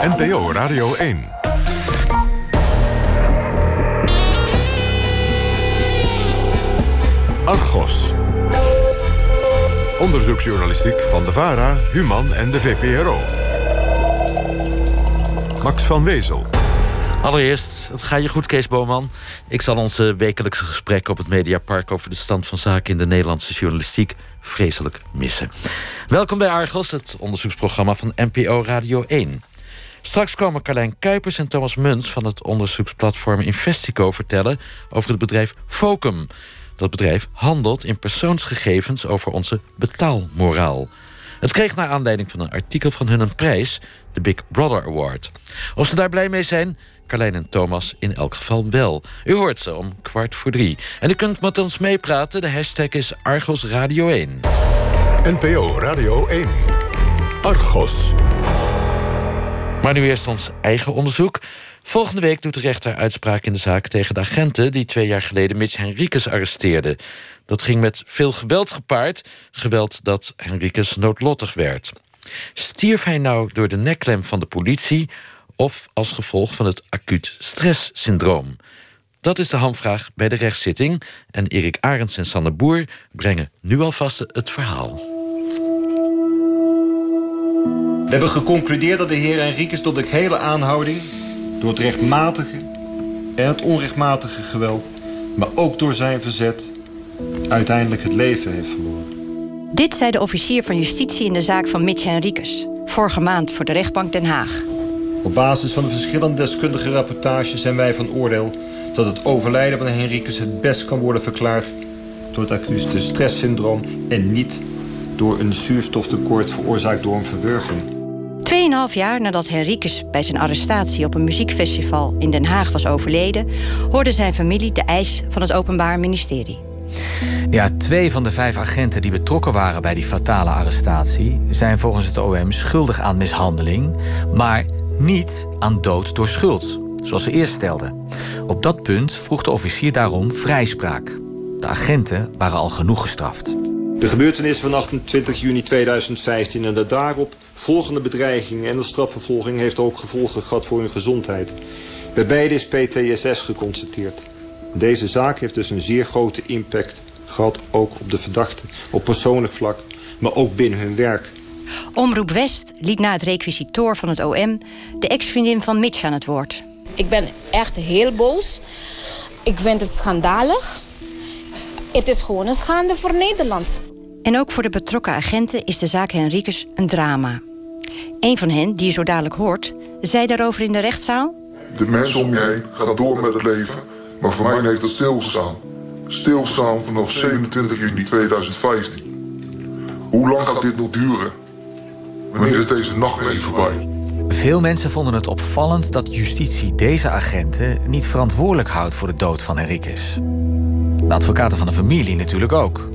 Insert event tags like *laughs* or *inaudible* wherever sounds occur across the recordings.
NPO Radio 1. Argos. Onderzoeksjournalistiek van de VARA, Human en de VPRO. Max van Wezel. Allereerst, het gaat je goed, Kees Boman. Ik zal onze wekelijkse gesprek op het Mediapark... over de stand van zaken in de Nederlandse journalistiek vreselijk missen. Welkom bij Argos, het onderzoeksprogramma van NPO Radio 1. Straks komen Carlijn Kuipers en Thomas Muns... van het onderzoeksplatform Investico vertellen... over het bedrijf Focum. Dat bedrijf handelt in persoonsgegevens over onze betaalmoraal. Het kreeg naar aanleiding van een artikel van hun een prijs... de Big Brother Award. Of ze daar blij mee zijn, Carlijn en Thomas in elk geval wel. U hoort ze om kwart voor drie. En u kunt met ons meepraten. De hashtag is Argos Radio 1. NPO Radio 1. Argos. Maar nu eerst ons eigen onderzoek. Volgende week doet de rechter uitspraak in de zaak tegen de agenten... die twee jaar geleden Mitch Henriques arresteerden. Dat ging met veel geweld gepaard. Geweld dat Henriques noodlottig werd. Stierf hij nou door de nekklem van de politie of als gevolg van het acuut stresssyndroom? Dat is de hamvraag bij de rechtszitting. En Erik Arends en Sanne Boer brengen nu alvast het verhaal. We hebben geconcludeerd dat de heer Enriquez door de hele aanhouding... door het rechtmatige en het onrechtmatige geweld... maar ook door zijn verzet uiteindelijk het leven heeft verloren. Dit zei de officier van justitie in de zaak van Mitch Henriques... vorige maand voor de rechtbank Den Haag. Op basis van de verschillende deskundige rapportages zijn wij van oordeel... dat het overlijden van Henriques het best kan worden verklaard... door het acute stresssyndroom en niet door een zuurstoftekort veroorzaakt door een verburging. Tweeënhalf jaar nadat Henriques bij zijn arrestatie op een muziekfestival in Den Haag was overleden, hoorde zijn familie de eis van het Openbaar Ministerie. Ja, twee van de vijf agenten die betrokken waren bij die fatale arrestatie zijn volgens het OM schuldig aan mishandeling, maar niet aan dood door schuld, zoals ze eerst stelden. Op dat punt vroeg de officier daarom vrijspraak. De agenten waren al genoeg gestraft. De gebeurtenissen van 28 juni 2015 en de daarop volgende bedreigingen en de strafvervolging heeft ook gevolgen gehad voor hun gezondheid. Bij beide is PTSS geconstateerd. Deze zaak heeft dus een zeer grote impact gehad, ook op de verdachten, op persoonlijk vlak, maar ook binnen hun werk. Omroep West liet na het requisitoor van het OM de ex-vriendin van Mitch aan het woord. Ik ben echt heel boos. Ik vind het schandalig. Het is gewoon een schande voor Nederland. En ook voor de betrokken agenten is de zaak Henriques een drama. Een van hen, die je zo dadelijk hoort, zei daarover in de rechtszaal... De mensen om je heen gaan door met het leven, maar voor mij heeft het stilgestaan. Stilstaan vanaf 27 juni 2015. Hoe lang gaat dit nog duren? Wanneer is deze nacht mee voorbij? Veel mensen vonden het opvallend dat justitie deze agenten niet verantwoordelijk houdt voor de dood van Henriques. De advocaten van de familie natuurlijk ook.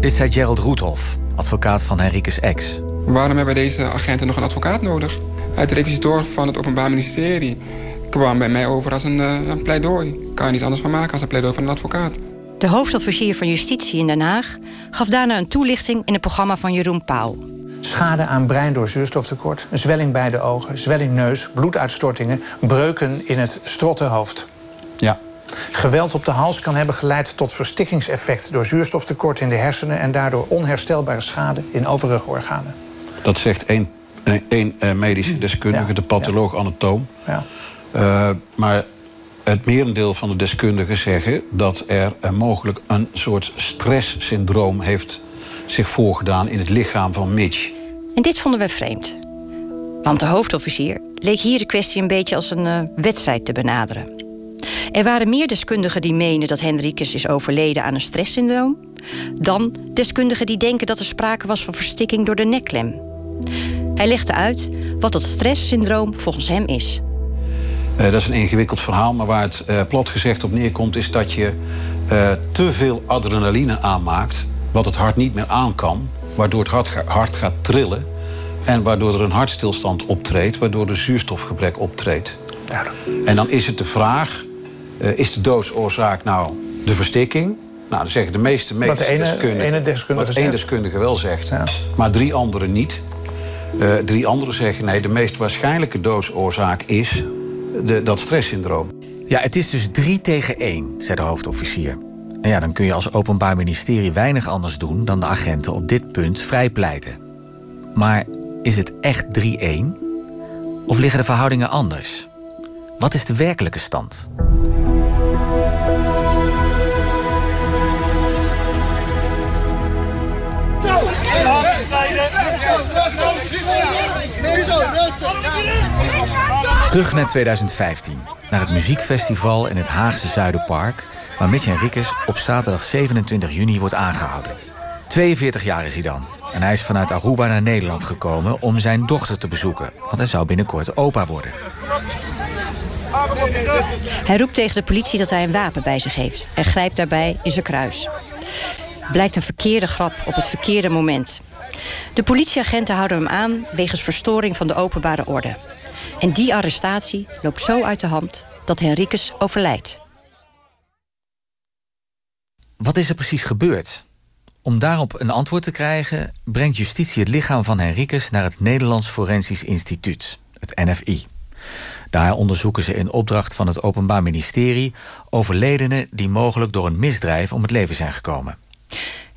Dit zei Gerald Roethoff, advocaat van Henriques ex. Waarom hebben deze agenten nog een advocaat nodig? Het requisitor van het Openbaar Ministerie kwam bij mij over als een, uh, een pleidooi. Kan je niets anders van maken als een pleidooi van een advocaat. De hoofdofficier van Justitie in Den Haag gaf daarna een toelichting in het programma van Jeroen Pauw. Schade aan brein door zuurstoftekort, zwelling bij de ogen, zwelling neus, bloeduitstortingen, breuken in het strottenhoofd. Ja. Geweld op de hals kan hebben geleid tot verstikkingseffect door zuurstoftekort in de hersenen en daardoor onherstelbare schade in overige organen. Dat zegt één, één uh, medische deskundige, Ja, de patholoog-anatoom. Ja. Uh, maar het merendeel van de deskundigen zeggen dat er uh, mogelijk een soort stresssyndroom heeft zich voorgedaan in het lichaam van Mitch. En dit vonden we vreemd. Want de hoofdofficier leek hier de kwestie een beetje als een uh, wedstrijd te benaderen. Er waren meer deskundigen die menen dat Henriques is overleden aan een stresssyndroom... dan deskundigen die denken dat er sprake was van verstikking door de nekklem. Hij legde uit wat dat stresssyndroom volgens hem is. Uh, dat is een ingewikkeld verhaal, maar waar het uh, plat gezegd op neerkomt... is dat je uh, te veel adrenaline aanmaakt, wat het hart niet meer aan kan... waardoor het hart, ga, hart gaat trillen en waardoor er een hartstilstand optreedt... waardoor er zuurstofgebrek optreedt. En dan is het de vraag, is de doodsoorzaak nou de verstikking... Nou, dan zeggen de meeste medische wat de ene, deskundigen... ene deskundige wat één deskundige wel zegt, ja. maar drie anderen niet... Uh, drie anderen zeggen nee, de meest waarschijnlijke doodsoorzaak is de, dat stresssyndroom. Ja, het is dus drie tegen één, zei de hoofdofficier. En ja, dan kun je als Openbaar Ministerie weinig anders doen dan de agenten op dit punt vrijpleiten. Maar is het echt 3-1? Of liggen de verhoudingen anders? Wat is de werkelijke stand? Terug naar 2015, naar het muziekfestival in het Haagse Zuiderpark... waar Mitch Henriques op zaterdag 27 juni wordt aangehouden. 42 jaar is hij dan. En hij is vanuit Aruba naar Nederland gekomen om zijn dochter te bezoeken. Want hij zou binnenkort opa worden. Hij roept tegen de politie dat hij een wapen bij zich heeft... en grijpt daarbij in zijn kruis. Blijkt een verkeerde grap op het verkeerde moment. De politieagenten houden hem aan wegens verstoring van de openbare orde. En die arrestatie loopt zo uit de hand dat Henriques overlijdt. Wat is er precies gebeurd? Om daarop een antwoord te krijgen, brengt justitie het lichaam van Henriques naar het Nederlands Forensisch Instituut, het NFI. Daar onderzoeken ze in opdracht van het Openbaar Ministerie overledenen die mogelijk door een misdrijf om het leven zijn gekomen.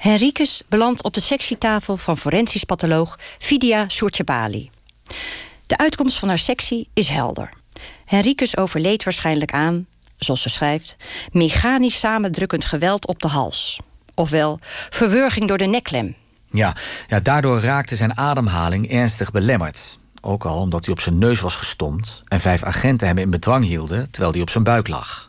Henriques belandt op de sectietafel van forensisch patholoog Fidia Soertjebali. De uitkomst van haar sectie is helder. Henriques overleed waarschijnlijk aan, zoals ze schrijft, mechanisch samendrukkend geweld op de hals. Ofwel verwurging door de neklem. Ja, ja, daardoor raakte zijn ademhaling ernstig belemmerd. Ook al omdat hij op zijn neus was gestompt en vijf agenten hem in bedwang hielden terwijl hij op zijn buik lag.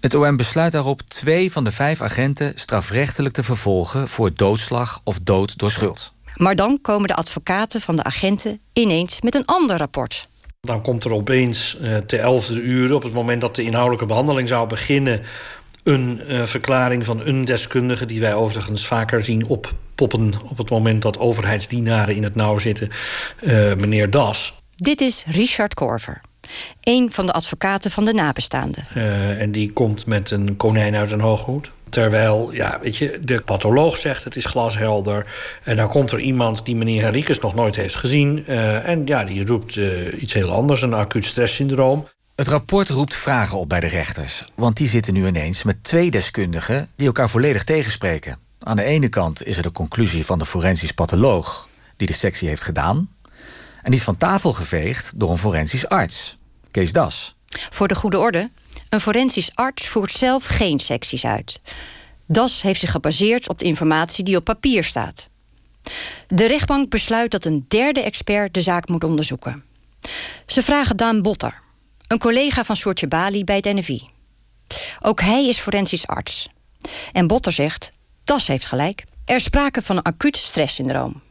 Het OM besluit daarop twee van de vijf agenten strafrechtelijk te vervolgen voor doodslag of dood door schuld. Maar dan komen de advocaten van de agenten ineens met een ander rapport. Dan komt er opeens uh, te elfde uur, op het moment dat de inhoudelijke behandeling zou beginnen, een uh, verklaring van een deskundige, die wij overigens vaker zien oppoppen op het moment dat overheidsdienaren in het nauw zitten, uh, meneer Das. Dit is Richard Korver. Een van de advocaten van de nabestaanden. Uh, en die komt met een konijn uit een hooghoed. Terwijl, ja, weet je, de patholoog zegt het is glashelder. En dan komt er iemand die meneer Henriques nog nooit heeft gezien. Uh, en ja, die roept uh, iets heel anders, een acuut stresssyndroom. Het rapport roept vragen op bij de rechters. Want die zitten nu ineens met twee deskundigen die elkaar volledig tegenspreken. Aan de ene kant is er de conclusie van de forensisch patholoog die de sectie heeft gedaan. En die is van tafel geveegd door een forensisch arts, Kees Das. Voor de goede orde, een forensisch arts voert zelf geen secties uit. Das heeft zich gebaseerd op de informatie die op papier staat. De rechtbank besluit dat een derde expert de zaak moet onderzoeken. Ze vragen Daan Botter, een collega van Soortje Bali bij het NFI. Ook hij is forensisch arts. En Botter zegt, Das heeft gelijk. Er is sprake van een acuut stresssyndroom.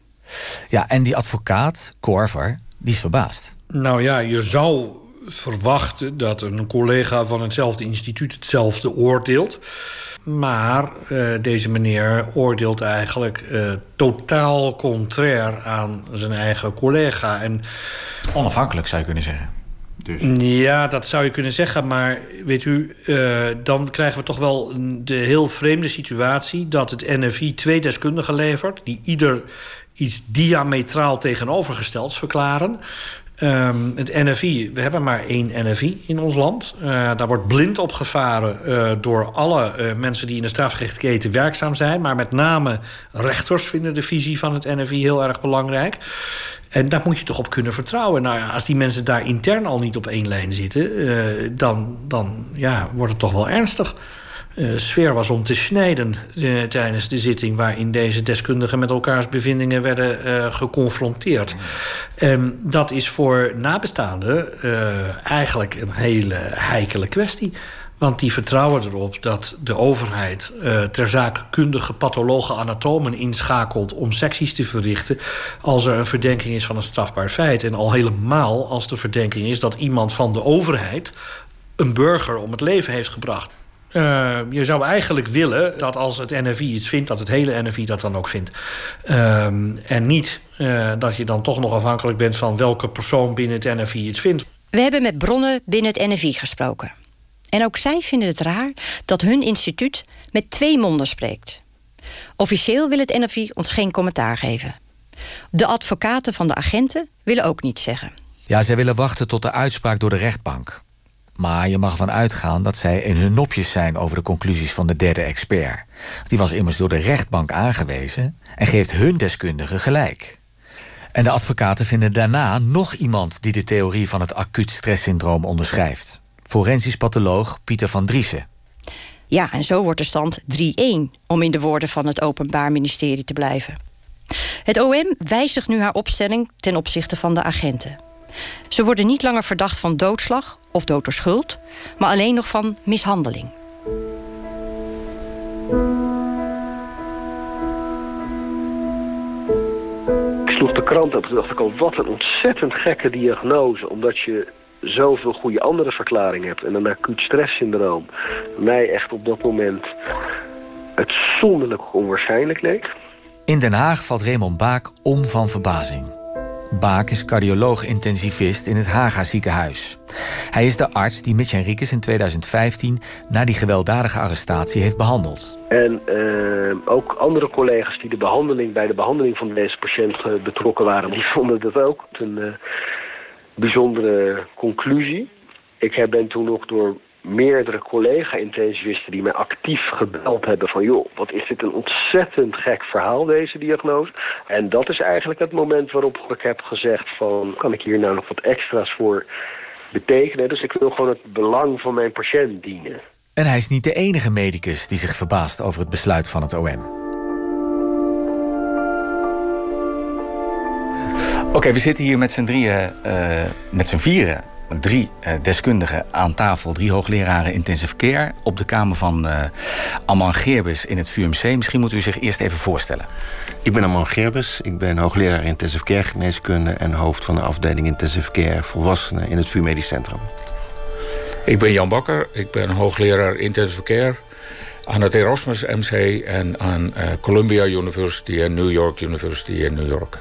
Ja, en die advocaat, Korver, die is verbaasd. Nou ja, je zou verwachten dat een collega van hetzelfde instituut hetzelfde oordeelt. Maar uh, deze meneer oordeelt eigenlijk uh, totaal contrair aan zijn eigen collega. En, Onafhankelijk zou je kunnen zeggen. Dus. Ja, dat zou je kunnen zeggen. Maar weet u, uh, dan krijgen we toch wel de heel vreemde situatie... dat het NFI twee deskundigen levert... die ieder iets diametraal tegenovergestelds verklaren. Um, het NFI, we hebben maar één NFI in ons land. Uh, daar wordt blind op gevaren uh, door alle uh, mensen die in de strafrechtketen werkzaam zijn. Maar met name rechters vinden de visie van het NFI heel erg belangrijk. En daar moet je toch op kunnen vertrouwen. Nou ja, als die mensen daar intern al niet op één lijn zitten, dan, dan ja, wordt het toch wel ernstig. Uh, sfeer was om te snijden uh, tijdens de zitting... waarin deze deskundigen met elkaars bevindingen werden uh, geconfronteerd. En dat is voor nabestaanden eigenlijk een hele heikele kwestie. Want die vertrouwen erop dat de overheid uh, ter zake kundige pathologen anatomen inschakelt om secties te verrichten als er een verdenking is van een strafbaar feit. En al helemaal als de verdenking is dat iemand van de overheid een burger om het leven heeft gebracht. Uh, je zou eigenlijk willen dat als het NFI iets vindt, dat het hele NFI dat dan ook vindt. Uh, en niet uh, dat je dan toch nog afhankelijk bent van welke persoon binnen het NFI iets vindt. We hebben met bronnen binnen het NFI gesproken. En ook zij vinden het raar dat hun instituut met twee monden spreekt. Officieel wil het NFI ons geen commentaar geven. De advocaten van de agenten willen ook niets zeggen. Ja, zij willen wachten tot de uitspraak door de rechtbank. Maar je mag ervan uitgaan dat zij in hun nopjes zijn over de conclusies van de derde expert. Die was immers door de rechtbank aangewezen en geeft hun deskundige gelijk. En de advocaten vinden daarna nog iemand die de theorie van het acuut stresssyndroom onderschrijft. Forensisch patholoog Pieter van Driessen. Ja, en zo wordt de stand 3-1, om in de woorden van het Openbaar Ministerie te blijven. Het OM wijzigt nu haar opstelling ten opzichte van de agenten. Ze worden niet langer verdacht van doodslag of dood door schuld, maar alleen nog van mishandeling. Ik sloeg de krant op en dacht ik al, wat een ontzettend gekke diagnose. Omdat je zoveel goede andere verklaringen hebt. En een acuut stresssyndroom mij echt op dat moment het zonderlijk onwaarschijnlijk leek. In Den Haag valt Raymond Baak om van verbazing. Baak is cardioloog-intensivist in het Haga ziekenhuis. Hij is de arts die Mitch Henriques in 2015 na die gewelddadige arrestatie heeft behandeld. En uh, ook andere collega's die de behandeling, bij de behandeling van deze patiënt uh, betrokken waren, *laughs* die vonden dat ook een uh, bijzondere conclusie. Ik ben toen nog door meerdere collega-intensivisten die mij actief gebeld hebben van... joh, wat is dit een ontzettend gek verhaal, deze diagnose. En dat is eigenlijk het moment waarop ik heb gezegd van... kan ik hier nou nog wat extra's voor betekenen? Dus ik wil gewoon het belang van mijn patiënt dienen. En hij is niet de enige medicus die zich verbaast over het besluit van het OM. Oké, okay, we zitten hier met z'n drieën, uh, met z'n vieren drie uh, deskundigen aan tafel, drie hoogleraren intensive care... op de kamer van uh, Amman Geerbus in het VUMC. Misschien moet u zich eerst even voorstellen. Ik ben Amman Geerbus, ik ben hoogleraar intensive care geneeskunde... en hoofd van de afdeling intensive care volwassenen in het VU Medisch Centrum. Ik ben Jan Bakker, ik ben hoogleraar intensive care... aan het Erasmus MC en aan uh, Columbia University en New York University in New York.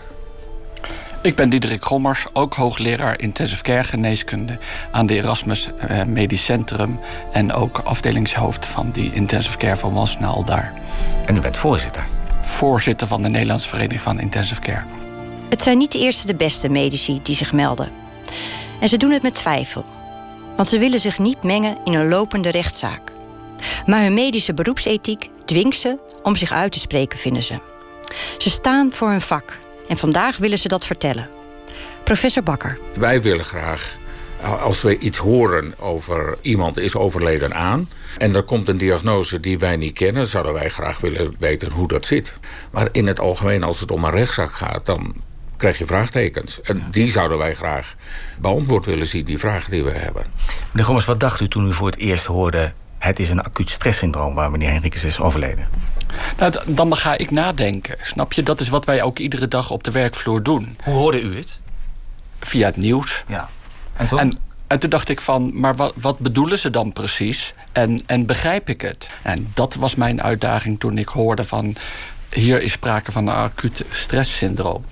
Ik ben Diederik Gommers, ook hoogleraar intensive care geneeskunde aan de Erasmus uh, Medisch Centrum en ook afdelingshoofd van die intensive care volwassenen al daar. En u bent voorzitter? Voorzitter van de Nederlandse Vereniging van Intensive Care. Het zijn niet de eerste de beste medici die zich melden. En ze doen het met twijfel. Want ze willen zich niet mengen in een lopende rechtszaak. Maar hun medische beroepsethiek dwingt ze om zich uit te spreken, vinden ze. Ze staan voor hun vak en vandaag willen ze dat vertellen. Professor Bakker. Wij willen graag, als we iets horen over iemand is overleden aan... en er komt een diagnose die wij niet kennen... zouden wij graag willen weten hoe dat zit. Maar in het algemeen, als het om een rechtszaak gaat... dan krijg je vraagtekens. En die zouden wij graag beantwoord willen zien, die vragen die we hebben. Meneer Gommers, wat dacht u toen u voor het eerst hoorde... het is een acuut stresssyndroom waar meneer Henriques is overleden? Nou, dan ga ik nadenken. Snap je? Dat is wat wij ook iedere dag op de werkvloer doen. Hoe hoorde u het? Via het nieuws. Ja. En toen? En, en toen dacht ik van, maar wat, wat bedoelen ze dan precies? En, en begrijp ik het? En dat was mijn uitdaging toen ik hoorde van... hier is sprake van een acute stresssyndroom.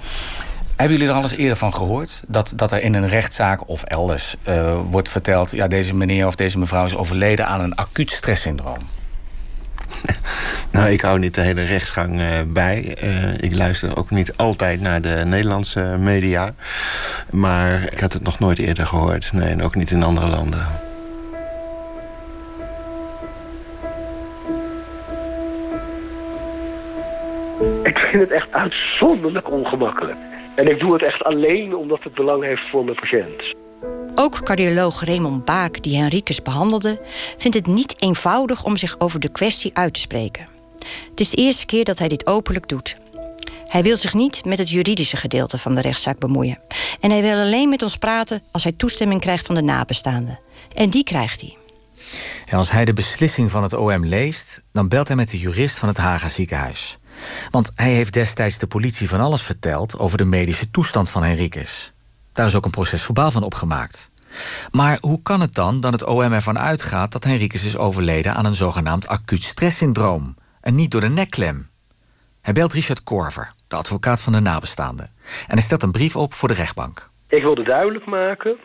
Hebben jullie er al eens eerder van gehoord? Dat, dat er in een rechtszaak of elders uh, wordt verteld... ja, deze meneer of deze mevrouw is overleden aan een acuut stresssyndroom? *laughs* Nou, ik hou niet de hele rechtsgang uh, bij. Uh, ik luister ook niet altijd naar de Nederlandse media. Maar ik had het nog nooit eerder gehoord. Nee, en ook niet in andere landen. Ik vind het echt uitzonderlijk ongemakkelijk. En ik doe het echt alleen omdat het belang heeft voor mijn patiënt. Ook cardioloog Raymond Baak, die Henriques behandelde, vindt het niet eenvoudig om zich over de kwestie uit te spreken. Het is de eerste keer dat hij dit openlijk doet. Hij wil zich niet met het juridische gedeelte van de rechtszaak bemoeien. En hij wil alleen met ons praten als hij toestemming krijgt van de nabestaanden. En die krijgt hij. En als hij de beslissing van het OM leest, dan belt hij met de jurist van het Haga ziekenhuis. Want hij heeft destijds de politie van alles verteld over de medische toestand van Henriques. Daar is ook een proces verbaal van opgemaakt. Maar hoe kan het dan dat het OM ervan uitgaat dat Henriques is overleden aan een zogenaamd acuut stresssyndroom en niet door de nekklem? Hij belt Richard Korver, de advocaat van de nabestaanden, en hij stelt een brief op voor de rechtbank. Ik wilde duidelijk maken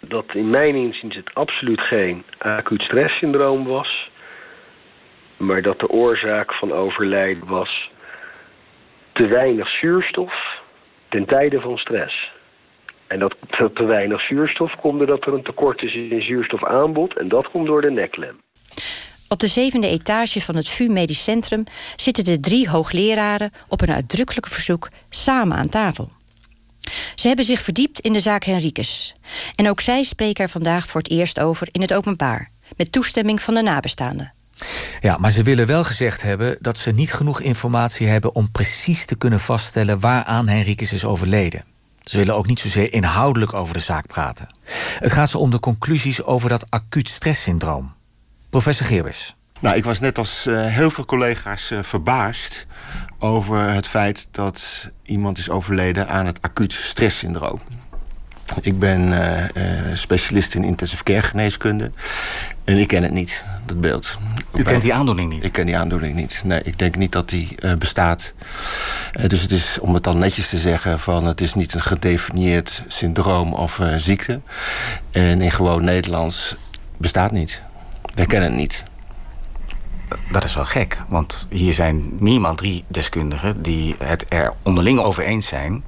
dat in mijn inziens het absoluut geen acuut stresssyndroom was, maar dat de oorzaak van overlijden was te weinig zuurstof ten tijde van stress. En dat er te weinig zuurstof komt doordat er een tekort is in zuurstofaanbod. En dat komt door de neklem. Op de zevende etage van het VU Medisch Centrum zitten de drie hoogleraren op een uitdrukkelijk verzoek samen aan tafel. Ze hebben zich verdiept in de zaak Henricus. En ook zij spreken er vandaag voor het eerst over in het openbaar, met toestemming van de nabestaanden. Ja, maar ze willen wel gezegd hebben dat ze niet genoeg informatie hebben om precies te kunnen vaststellen waaraan Henricus is overleden. Ze willen ook niet zozeer inhoudelijk over de zaak praten. Het gaat ze om de conclusies over dat acuut stresssyndroom. Professor Geerbers. Nou, ik was net als uh, heel veel collega's uh, verbaasd over het feit dat iemand is overleden aan het acuut stresssyndroom. Ik ben uh, specialist in intensive care geneeskunde. En ik ken het niet, dat beeld. U kent die aandoening niet? Ik ken die aandoening niet. Nee, ik denk niet dat die uh, bestaat. Uh, dus het is, om het dan netjes te zeggen... van het is niet een gedefinieerd syndroom of ziekte. En in gewoon Nederlands bestaat niet. Wij kennen het niet. Dat is wel gek, want hier zijn minimaal drie deskundigen... die het er onderling over eens zijn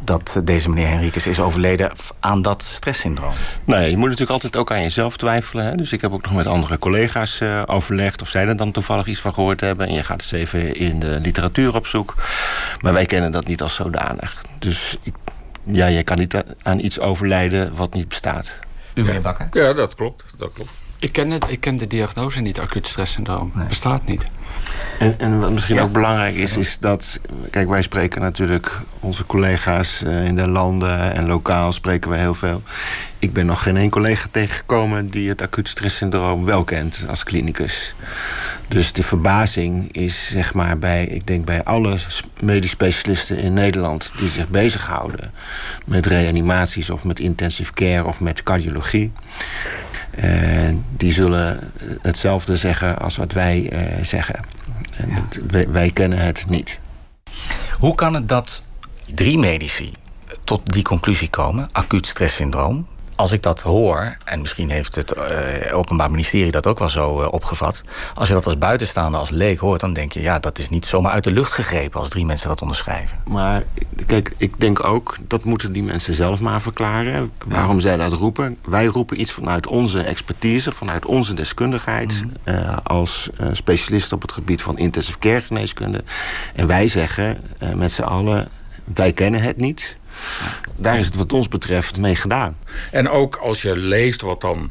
dat deze meneer Henriques is overleden aan dat stresssyndroom? Nee, je moet natuurlijk altijd ook aan jezelf twijfelen. Hè? Dus ik heb ook nog met andere collega's uh, overlegd... of zij er dan toevallig iets van gehoord hebben. En je gaat eens even in de literatuur op zoek. Maar wij kennen dat niet als zodanig. Dus ik, ja, je kan niet aan iets overlijden wat niet bestaat. U, meneer Bakker? Ja, dat klopt. Dat klopt. Ik ken, het, ik ken de diagnose niet, acuut stresssyndroom. Nee. Bestaat niet. En, en wat misschien ja. ook belangrijk is, is dat... Kijk, wij spreken natuurlijk onze collega's in de landen en lokaal spreken we heel veel. Ik ben nog geen één collega tegengekomen die het acuut stresssyndroom wel kent als klinicus. Dus de verbazing is zeg maar bij, ik denk bij alle medisch specialisten in Nederland die zich bezighouden met reanimaties of met intensive care of met cardiologie. Uh, die zullen hetzelfde zeggen als wat wij uh, zeggen. En wij, wij, kennen het niet. Hoe kan het dat drie medici tot die conclusie komen, acuut stresssyndroom, als ik dat hoor, en misschien heeft het uh, Openbaar Ministerie dat ook wel zo uh, opgevat. Als je dat als buitenstaander, als leek hoort, dan denk je, ja, dat is niet zomaar uit de lucht gegrepen als drie mensen dat onderschrijven. Maar kijk, ik denk ook, dat moeten die mensen zelf maar verklaren. Waarom ja. zij dat roepen. Wij roepen iets vanuit onze expertise, vanuit onze deskundigheid. Mm -hmm. uh, als specialist op het gebied van intensive care geneeskunde. En wij zeggen met z'n allen, wij kennen het niet. Daar is het wat ons betreft mee gedaan. En ook als je leest wat dan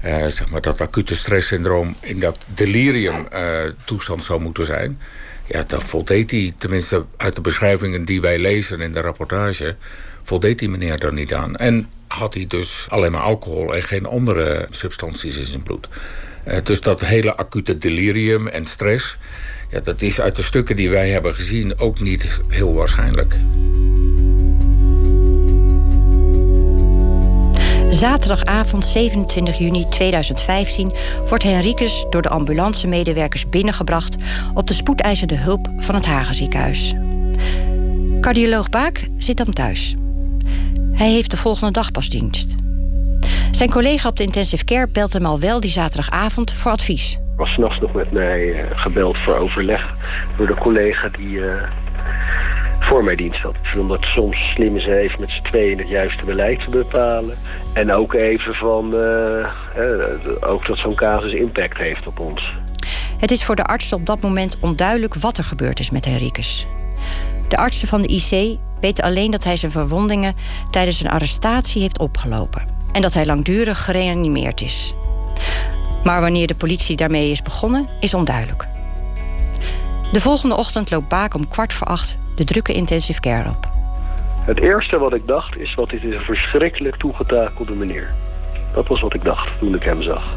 eh, zeg maar dat acute stresssyndroom in dat delirium uh, toestand zou moeten zijn. Ja, dan voldeed hij, tenminste uit de beschrijvingen die wij lezen in de rapportage, voldeed die meneer er niet aan. En had hij dus alleen maar alcohol en geen andere substanties in zijn bloed. Uh, dus dat hele acute delirium en stress, ja, dat is uit de stukken die wij hebben gezien ook niet heel waarschijnlijk. Zaterdagavond 27 juni 2015 wordt Henricus door de ambulancemedewerkers binnengebracht op de spoedeisende hulp van het Hagenziekenhuis. Cardioloog Baak zit dan thuis. Hij heeft de volgende dag pas dienst. Zijn collega op de intensive care belt hem al wel die zaterdagavond voor advies. Was s'nachts nog met mij gebeld voor overleg door de collega die uh, voor mij dienst had. Ik vind dat het soms slim is even met z'n tweeën het juiste beleid te bepalen. En ook even van, uh, uh, ook dat zo'n casus impact heeft op ons. Het is voor de artsen op dat moment onduidelijk wat er gebeurd is met Henricus. De artsen van de IC weten alleen dat hij zijn verwondingen tijdens een arrestatie heeft opgelopen. En dat hij langdurig gereanimeerd is. Maar wanneer de politie daarmee is begonnen, is onduidelijk. De volgende ochtend loopt Baak om kwart voor acht de drukke intensive care op. Het eerste wat ik dacht is, wat dit is een verschrikkelijk toegetakelde meneer. Dat was wat ik dacht toen ik hem zag.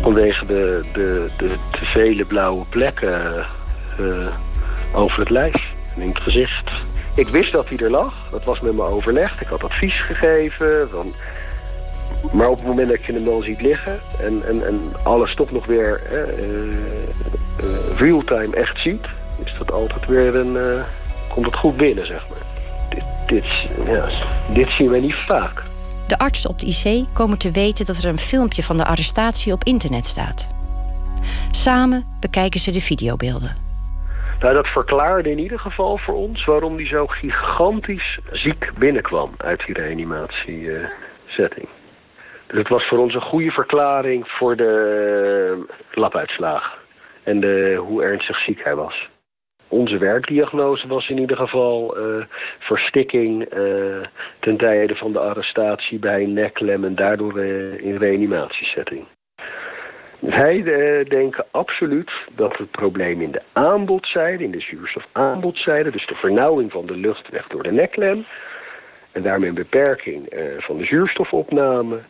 Vanwege de, de, de te vele blauwe plekken uh, over het lijf en in het gezicht. Ik wist dat hij er lag. Dat was met me overlegd. Ik had advies gegeven. Van... Maar op het moment dat je hem dan ziet liggen... en, en, en alles toch nog weer uh, uh, real-time echt ziet... is dat altijd weer een... Uh, komt het goed binnen, zeg maar. Dit, dit, ja, dit zien wij niet vaak. De artsen op de IC komen te weten dat er een filmpje van de arrestatie op internet staat. Samen bekijken ze de videobeelden. Nou, dat verklaarde in ieder geval voor ons waarom hij zo gigantisch ziek binnenkwam uit die reanimatiesetting. Het was voor ons een goede verklaring voor de labuitslagen en de, hoe ernstig ziek hij was. Onze werkdiagnose was in ieder geval uh, verstikking uh, ten tijde van de arrestatie bij neklem en daardoor in reanimatiesetting. Wij denken absoluut dat het probleem in de aanbodzijde, in de zuurstofaanbodzijde, dus de vernauwing van de luchtweg door de neklem en daarmee een beperking van de zuurstofopname,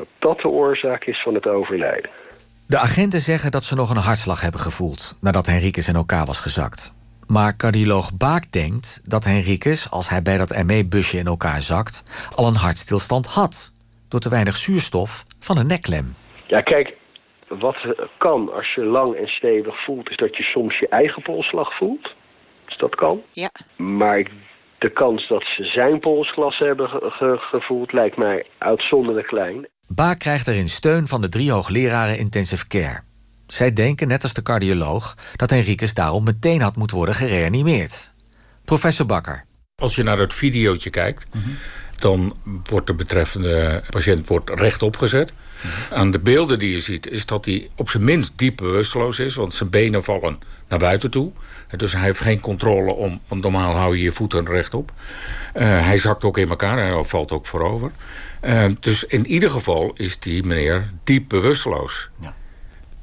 dat dat de oorzaak is van het overlijden. De agenten zeggen dat ze nog een hartslag hebben gevoeld nadat Henriques in elkaar was gezakt. Maar cardioloog Baak denkt dat Henriques, als hij bij dat ME-busje in elkaar zakt, al een hartstilstand had. Door te weinig zuurstof van een nekklem. Ja, kijk, wat kan als je lang en stevig voelt, is dat je soms je eigen polsslag voelt. Dus dat kan. Ja. Maar de kans dat ze zijn polsglas hebben gevoeld lijkt mij uitzonderlijk klein. Baak krijgt erin steun van de drie hoogleraren intensive care. Zij denken, net als de cardioloog, dat Henriques daarom meteen had moeten worden gereanimeerd. Professor Bakker. Als je naar het videootje kijkt, dan wordt de betreffende patiënt wordt rechtop gezet. Aan de beelden die je ziet is dat hij op zijn minst diep bewusteloos is... want zijn benen vallen naar buiten toe. Dus hij heeft geen controle om... want normaal hou je je voeten rechtop. Uh, hij zakt ook in elkaar, hij valt ook voorover. Uh, dus in ieder geval is die meneer diep bewusteloos. Ja.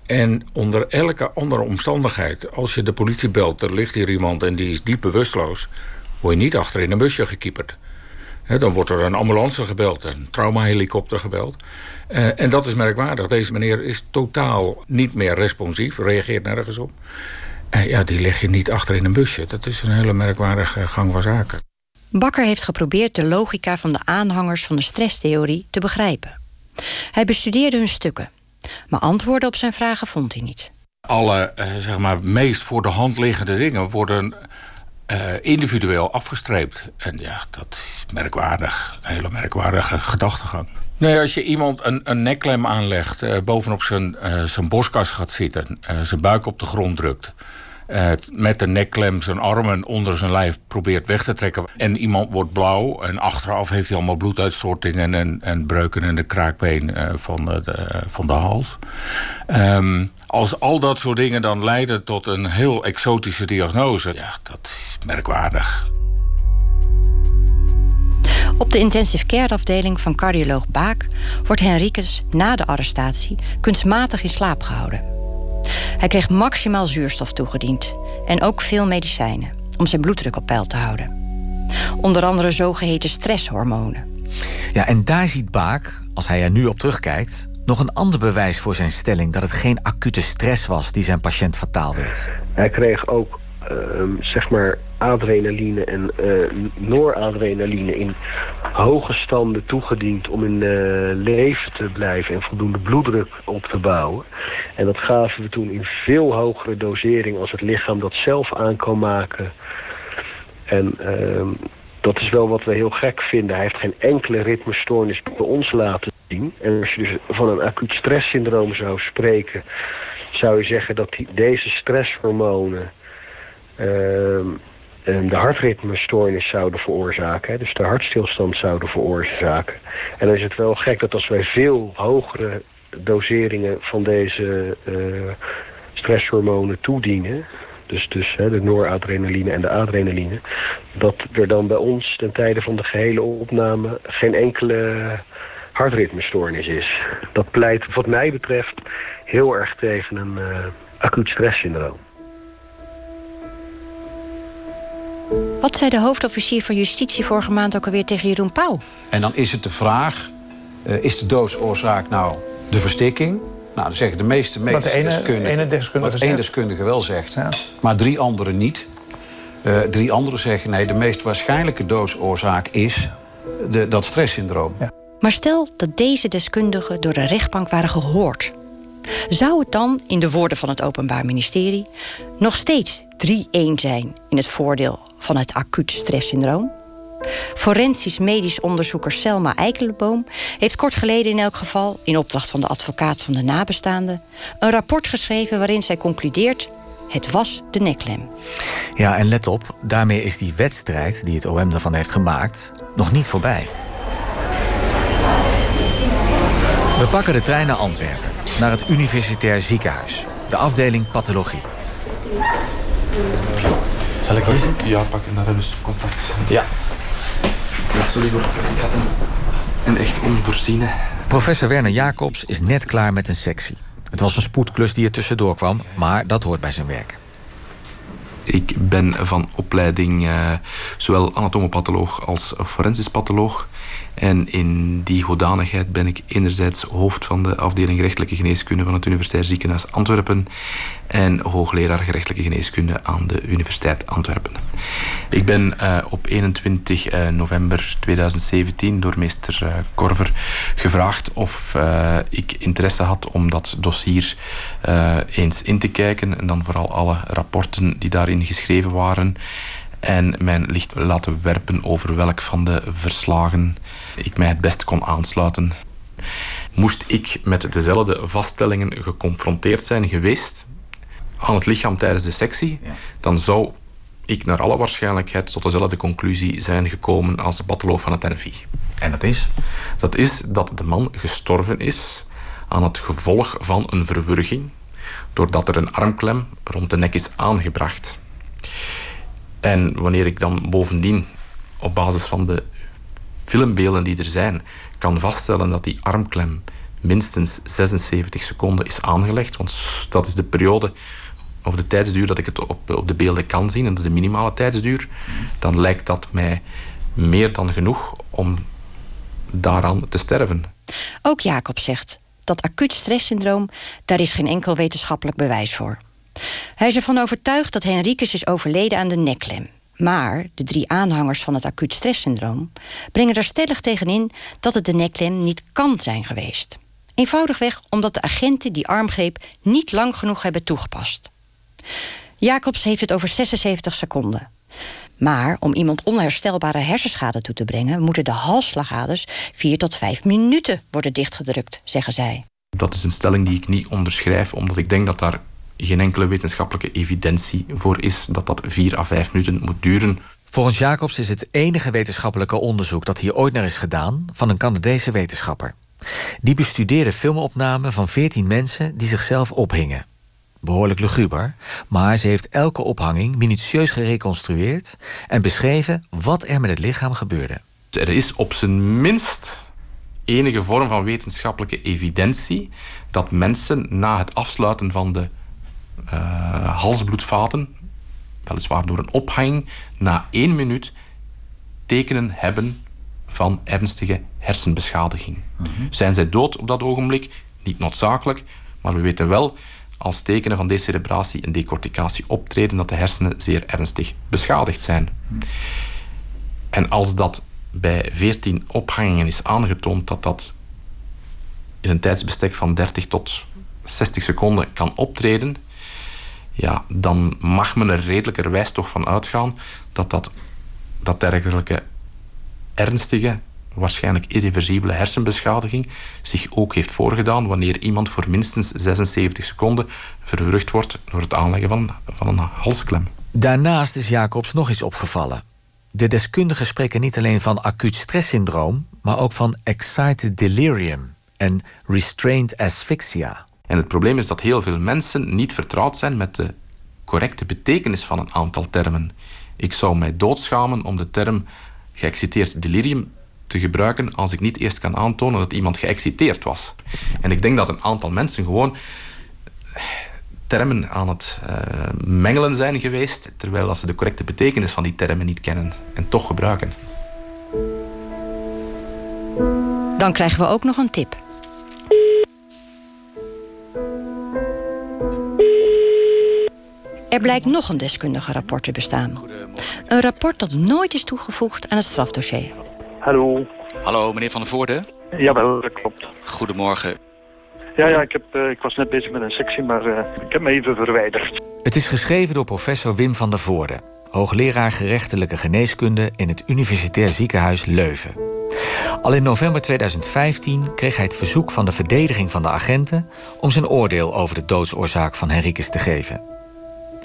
En onder elke andere omstandigheid... als je de politie belt, er ligt hier iemand en die is diep bewusteloos... word je niet achter in een busje gekieperd. dan wordt er een ambulance gebeld, een traumahelikopter gebeld. Uh, en dat is merkwaardig. Deze meneer is totaal niet meer responsief, reageert nergens op. Uh, ja, die leg je niet achter in een busje. Dat is een hele merkwaardige gang van zaken. Bakker heeft geprobeerd de logica van de aanhangers van de stresstheorie te begrijpen. Hij bestudeerde hun stukken, maar antwoorden op zijn vragen vond hij niet. Alle uh, zeg maar, meest voor de hand liggende dingen worden uh, individueel afgestreept. En ja, dat is merkwaardig. Een hele merkwaardige gedachtegang. Nee, als je iemand een, een nekklem aanlegt, uh, bovenop zijn, uh, zijn borstkas gaat zitten, zijn buik op de grond drukt, met de nekklem zijn armen onder zijn lijf probeert weg te trekken. En iemand wordt blauw en achteraf heeft hij allemaal bloeduitstortingen en, en breuken in de kraakbeen van, de, van de hals. Um, als al dat soort dingen dan leiden tot een heel exotische diagnose, ja, dat is merkwaardig. Op de intensive care afdeling van cardioloog Baak wordt Henriques na de arrestatie kunstmatig in slaap gehouden. Hij kreeg maximaal zuurstof toegediend en ook veel medicijnen om zijn bloeddruk op peil te houden. Onder andere zogeheten stresshormonen. Ja, en daar ziet Baak, als hij er nu op terugkijkt, nog een ander bewijs voor zijn stelling dat het geen acute stress was die zijn patiënt fataal werd. Hij kreeg ook uh, zeg maar adrenaline en uh, noradrenaline in hoge standen toegediend om in uh, leven te blijven en voldoende bloeddruk op te bouwen. En dat gaven we toen in veel hogere dosering als het lichaam dat zelf aan kan maken. En uh, dat is wel wat we heel gek vinden. Hij heeft geen enkele ritmestoornis bij ons laten zien. En als je dus van een acuut stresssyndroom zou spreken, zou je zeggen dat die, deze stresshormonen de hartritmestoornis zouden veroorzaken. Dus de hartstilstand zouden veroorzaken. En dan is het wel gek dat als wij veel hogere doseringen van deze uh, stresshormonen toedienen... dus, dus hè, de noradrenaline en de adrenaline... dat er dan bij ons ten tijde van de gehele opname geen enkele hartritmestoornis is. Dat pleit wat mij betreft heel erg tegen een uh, acuut stresssyndroom. Wat zei de hoofdofficier van Justitie vorige maand ook alweer tegen Jeroen Pauw? En dan is het de vraag, uh, is de doodsoorzaak nou de verstikking? Nou, dan zeggen de meeste Wat de ene, deskundigen... ene deskundige wat één deskundige wel zegt, ja. maar drie anderen niet. Uh, drie anderen zeggen, nee, de meest waarschijnlijke doodsoorzaak is de, dat stresssyndroom. Ja. Maar stel dat deze deskundigen door de rechtbank waren gehoord... Zou het dan, in de woorden van het Openbaar Ministerie, nog steeds 3-1 zijn in het voordeel van het acuut stresssyndroom? Forensisch medisch onderzoeker Selma Eikelenboom heeft kort geleden in elk geval, in opdracht van de advocaat van de nabestaanden, een rapport geschreven waarin zij concludeert Het was de neklem. Ja, en let op, daarmee is die wedstrijd die het OM daarvan heeft gemaakt nog niet voorbij. We pakken de trein naar Antwerpen, naar het Universitair Ziekenhuis, de afdeling pathologie. Zal ik? Ja, pakken, daar hebben ze contact. Ja. Sorry hoor, ik had een, een echt onvoorziene. Professor Werner Jacobs is net klaar met een sectie. Het was een spoedklus die er tussendoor kwam, maar dat hoort bij zijn werk. Ik ben van opleiding uh, zowel anatomopatholoog als forensisch patholoog. En in die hoedanigheid ben ik enerzijds hoofd van de afdeling gerechtelijke geneeskunde van het Universitair Ziekenhuis Antwerpen en hoogleraar gerechtelijke geneeskunde aan de Universiteit Antwerpen. Ik ben uh, op 21 uh, november 2017 door meester uh, Korver gevraagd of ik interesse had om dat dossier eens in te kijken en dan vooral alle rapporten die daarin geschreven waren en mijn licht laten werpen over welk van de verslagen ik mij het best kon aansluiten. Moest ik met dezelfde vaststellingen geconfronteerd zijn geweest aan het lichaam tijdens de sectie, dan zou ik naar alle waarschijnlijkheid tot dezelfde conclusie zijn gekomen als de patholoog van het NFI. En dat is? Dat is dat de man gestorven is aan het gevolg van een verwurging, doordat er een armklem rond de nek is aangebracht. En wanneer ik dan bovendien op basis van de filmbeelden die er zijn, kan vaststellen dat die armklem minstens 76 seconden is aangelegd, want dat is de periode of de tijdsduur dat ik het op, op de beelden kan zien, en dat is de minimale tijdsduur, dan lijkt dat mij meer dan genoeg om daaraan te sterven. Ook Jacob zegt dat acuut stresssyndroom, daar is geen enkel wetenschappelijk bewijs voor. Hij is ervan overtuigd dat Henricus is overleden aan de neklem. Maar de drie aanhangers van het acuut stresssyndroom brengen er stellig tegenin dat het de neklem niet kan zijn geweest. Eenvoudigweg omdat de agenten die armgreep niet lang genoeg hebben toegepast. Jacobs heeft het over 76 seconden. Maar om iemand onherstelbare hersenschade toe te brengen, moeten de halsslagaders 4 tot 5 minuten worden dichtgedrukt, zeggen zij. Dat is een stelling die ik niet onderschrijf, omdat ik denk dat daar geen enkele wetenschappelijke evidentie voor is dat dat 4 à 5 minuten moet duren. Volgens Jacobs is het enige wetenschappelijke onderzoek dat hier ooit naar is gedaan van een Canadese wetenschapper. Die bestudeerde filmopnamen van 14 mensen die zichzelf ophingen. Behoorlijk luguber, maar ze heeft elke ophanging minutieus gereconstrueerd en beschreven wat er met het lichaam gebeurde. Er is op zijn minst enige vorm van wetenschappelijke evidentie dat mensen na het afsluiten van de halsbloedvaten, weliswaar door een ophanging, na één minuut tekenen hebben van ernstige hersenbeschadiging. Mhm. Zijn zij dood op dat ogenblik? Niet noodzakelijk, maar we weten wel als tekenen van decerebratie en decorticatie optreden dat de hersenen zeer ernstig beschadigd zijn. Mhm. En als dat bij 14 ophangingen is aangetoond dat dat in een tijdsbestek van 30 tot 60 seconden kan optreden, ja, dan mag men er redelijkerwijs toch van uitgaan dat dat, dat dergelijke ernstige, waarschijnlijk irreversibele hersenbeschadiging zich ook heeft voorgedaan wanneer iemand voor minstens 76 seconden verwurgd wordt door het aanleggen van, van een halsklem. Daarnaast is Jacobs nog iets opgevallen. De deskundigen spreken niet alleen van acuut stresssyndroom, maar ook van excited delirium en restrained asphyxia. En het probleem is dat heel veel mensen niet vertrouwd zijn met de correcte betekenis van een aantal termen. Ik zou mij doodschamen om de term geëxciteerd delirium te gebruiken als ik niet eerst kan aantonen dat iemand geëxciteerd was. En ik denk dat een aantal mensen gewoon termen aan het uh, mengelen zijn geweest, terwijl ze de correcte betekenis van die termen niet kennen en toch gebruiken. Dan krijgen we ook nog een tip. Er blijkt nog een deskundige rapport te bestaan. Een rapport dat nooit is toegevoegd aan het strafdossier. Hallo. Hallo, meneer Van der Voorde. Jawel, dat klopt. Goedemorgen. Ja, ja ik, heb, uh, ik was net bezig met een sectie, maar uh, ik heb me even verwijderd. Het is geschreven door professor Wim van der Voorde... hoogleraar gerechtelijke geneeskunde in het Universitair Ziekenhuis Leuven. Al in november 2015 kreeg hij het verzoek van de verdediging van de agenten... om zijn oordeel over de doodsoorzaak van Henricus te geven.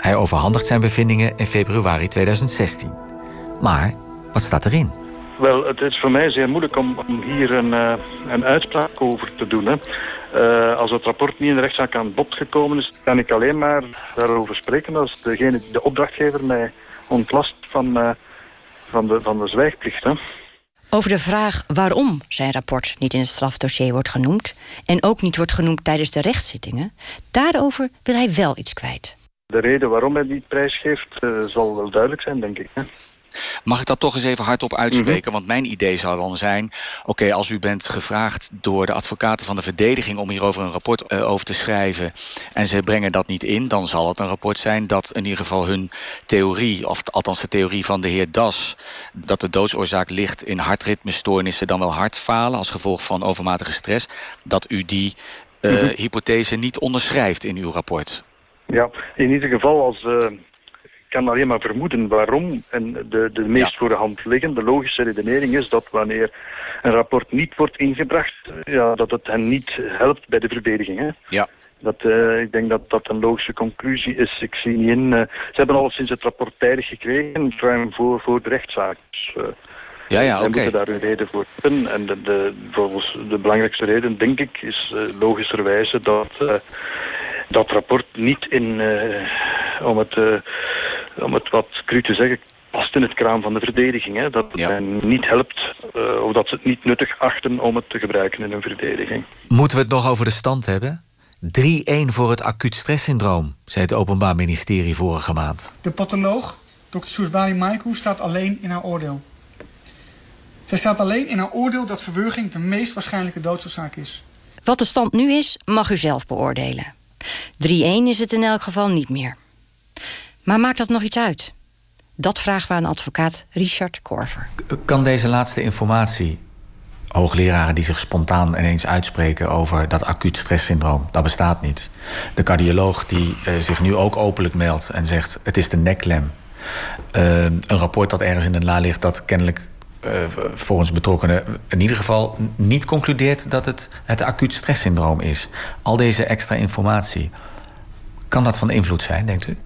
Hij overhandigt zijn bevindingen in februari 2016. Maar wat staat erin? Wel, het is voor mij zeer moeilijk om, om hier een, uh, een uitspraak over te doen. Hè. Uh, als het rapport niet in de rechtszaak aan bod gekomen is, kan ik alleen maar daarover spreken als degene, de opdrachtgever mij ontlast van, uh, van, de, van de zwijgplicht. Hè. Over de vraag waarom zijn rapport niet in het strafdossier wordt genoemd... en ook niet wordt genoemd tijdens de rechtszittingen... daarover wil hij wel iets kwijt. De reden waarom hij niet prijsgeeft uh, zal wel duidelijk zijn, denk ik. Hè? Mag ik dat toch eens even hardop uitspreken? Mm -hmm. Want mijn idee zou dan zijn... oké, okay, als u bent gevraagd door de advocaten van de verdediging... om hierover een rapport uh, over te schrijven... en ze brengen dat niet in... dan zal het een rapport zijn dat in ieder geval hun theorie... of althans de theorie van de heer Das... dat de doodsoorzaak ligt in hartritmestoornissen... dan wel hartfalen als gevolg van overmatige stress... dat u die uh, mm -hmm. hypothese niet onderschrijft in uw rapport. Ja, in ieder geval als... Uh kan alleen maar vermoeden waarom. En de, de meest ja. voor de hand liggende logische redenering is dat wanneer een rapport niet wordt ingebracht, ja, dat het hen niet helpt bij de verdediging. Hè? Ja. Dat, uh, ik denk dat dat een logische conclusie is. Ik zie niet in. Uh, ze hebben al sinds het rapport tijdig gekregen, ruim voor, voor de rechtszaak. Dus, uh, ja, ja, Zij okay. moeten daar een reden voor hebben. En de, de, volgens de belangrijkste reden, denk ik, is logischerwijze dat dat rapport niet in, om het om het wat cru te zeggen, past in het kraam van de verdediging. Hè? Dat het ja. hen niet helpt, uh, of dat ze het niet nuttig achten om het te gebruiken in een verdediging. Moeten we het nog over de stand hebben? 3-1 voor het acuut stresssyndroom, zei het Openbaar Ministerie vorige maand. De patholoog, Dr. Soesbali Maikou, staat alleen in haar oordeel. Zij staat alleen in haar oordeel dat verwurging de meest waarschijnlijke doodsoorzaak is. Wat de stand nu is, mag u zelf beoordelen. 3-1 is het in elk geval niet meer. Maar maakt dat nog iets uit? Dat vragen we aan advocaat Richard Korver. Kan deze laatste informatie, hoogleraren die zich spontaan ineens uitspreken over dat acuut stresssyndroom, dat bestaat niet. De cardioloog die uh, zich nu ook openlijk meldt en zegt: het is de nekklem. Uh, een rapport dat ergens in de la ligt dat kennelijk uh, volgens betrokkenen in ieder geval niet concludeert dat het het acuut stresssyndroom is. Al deze extra informatie. Kan dat van invloed zijn, denkt u?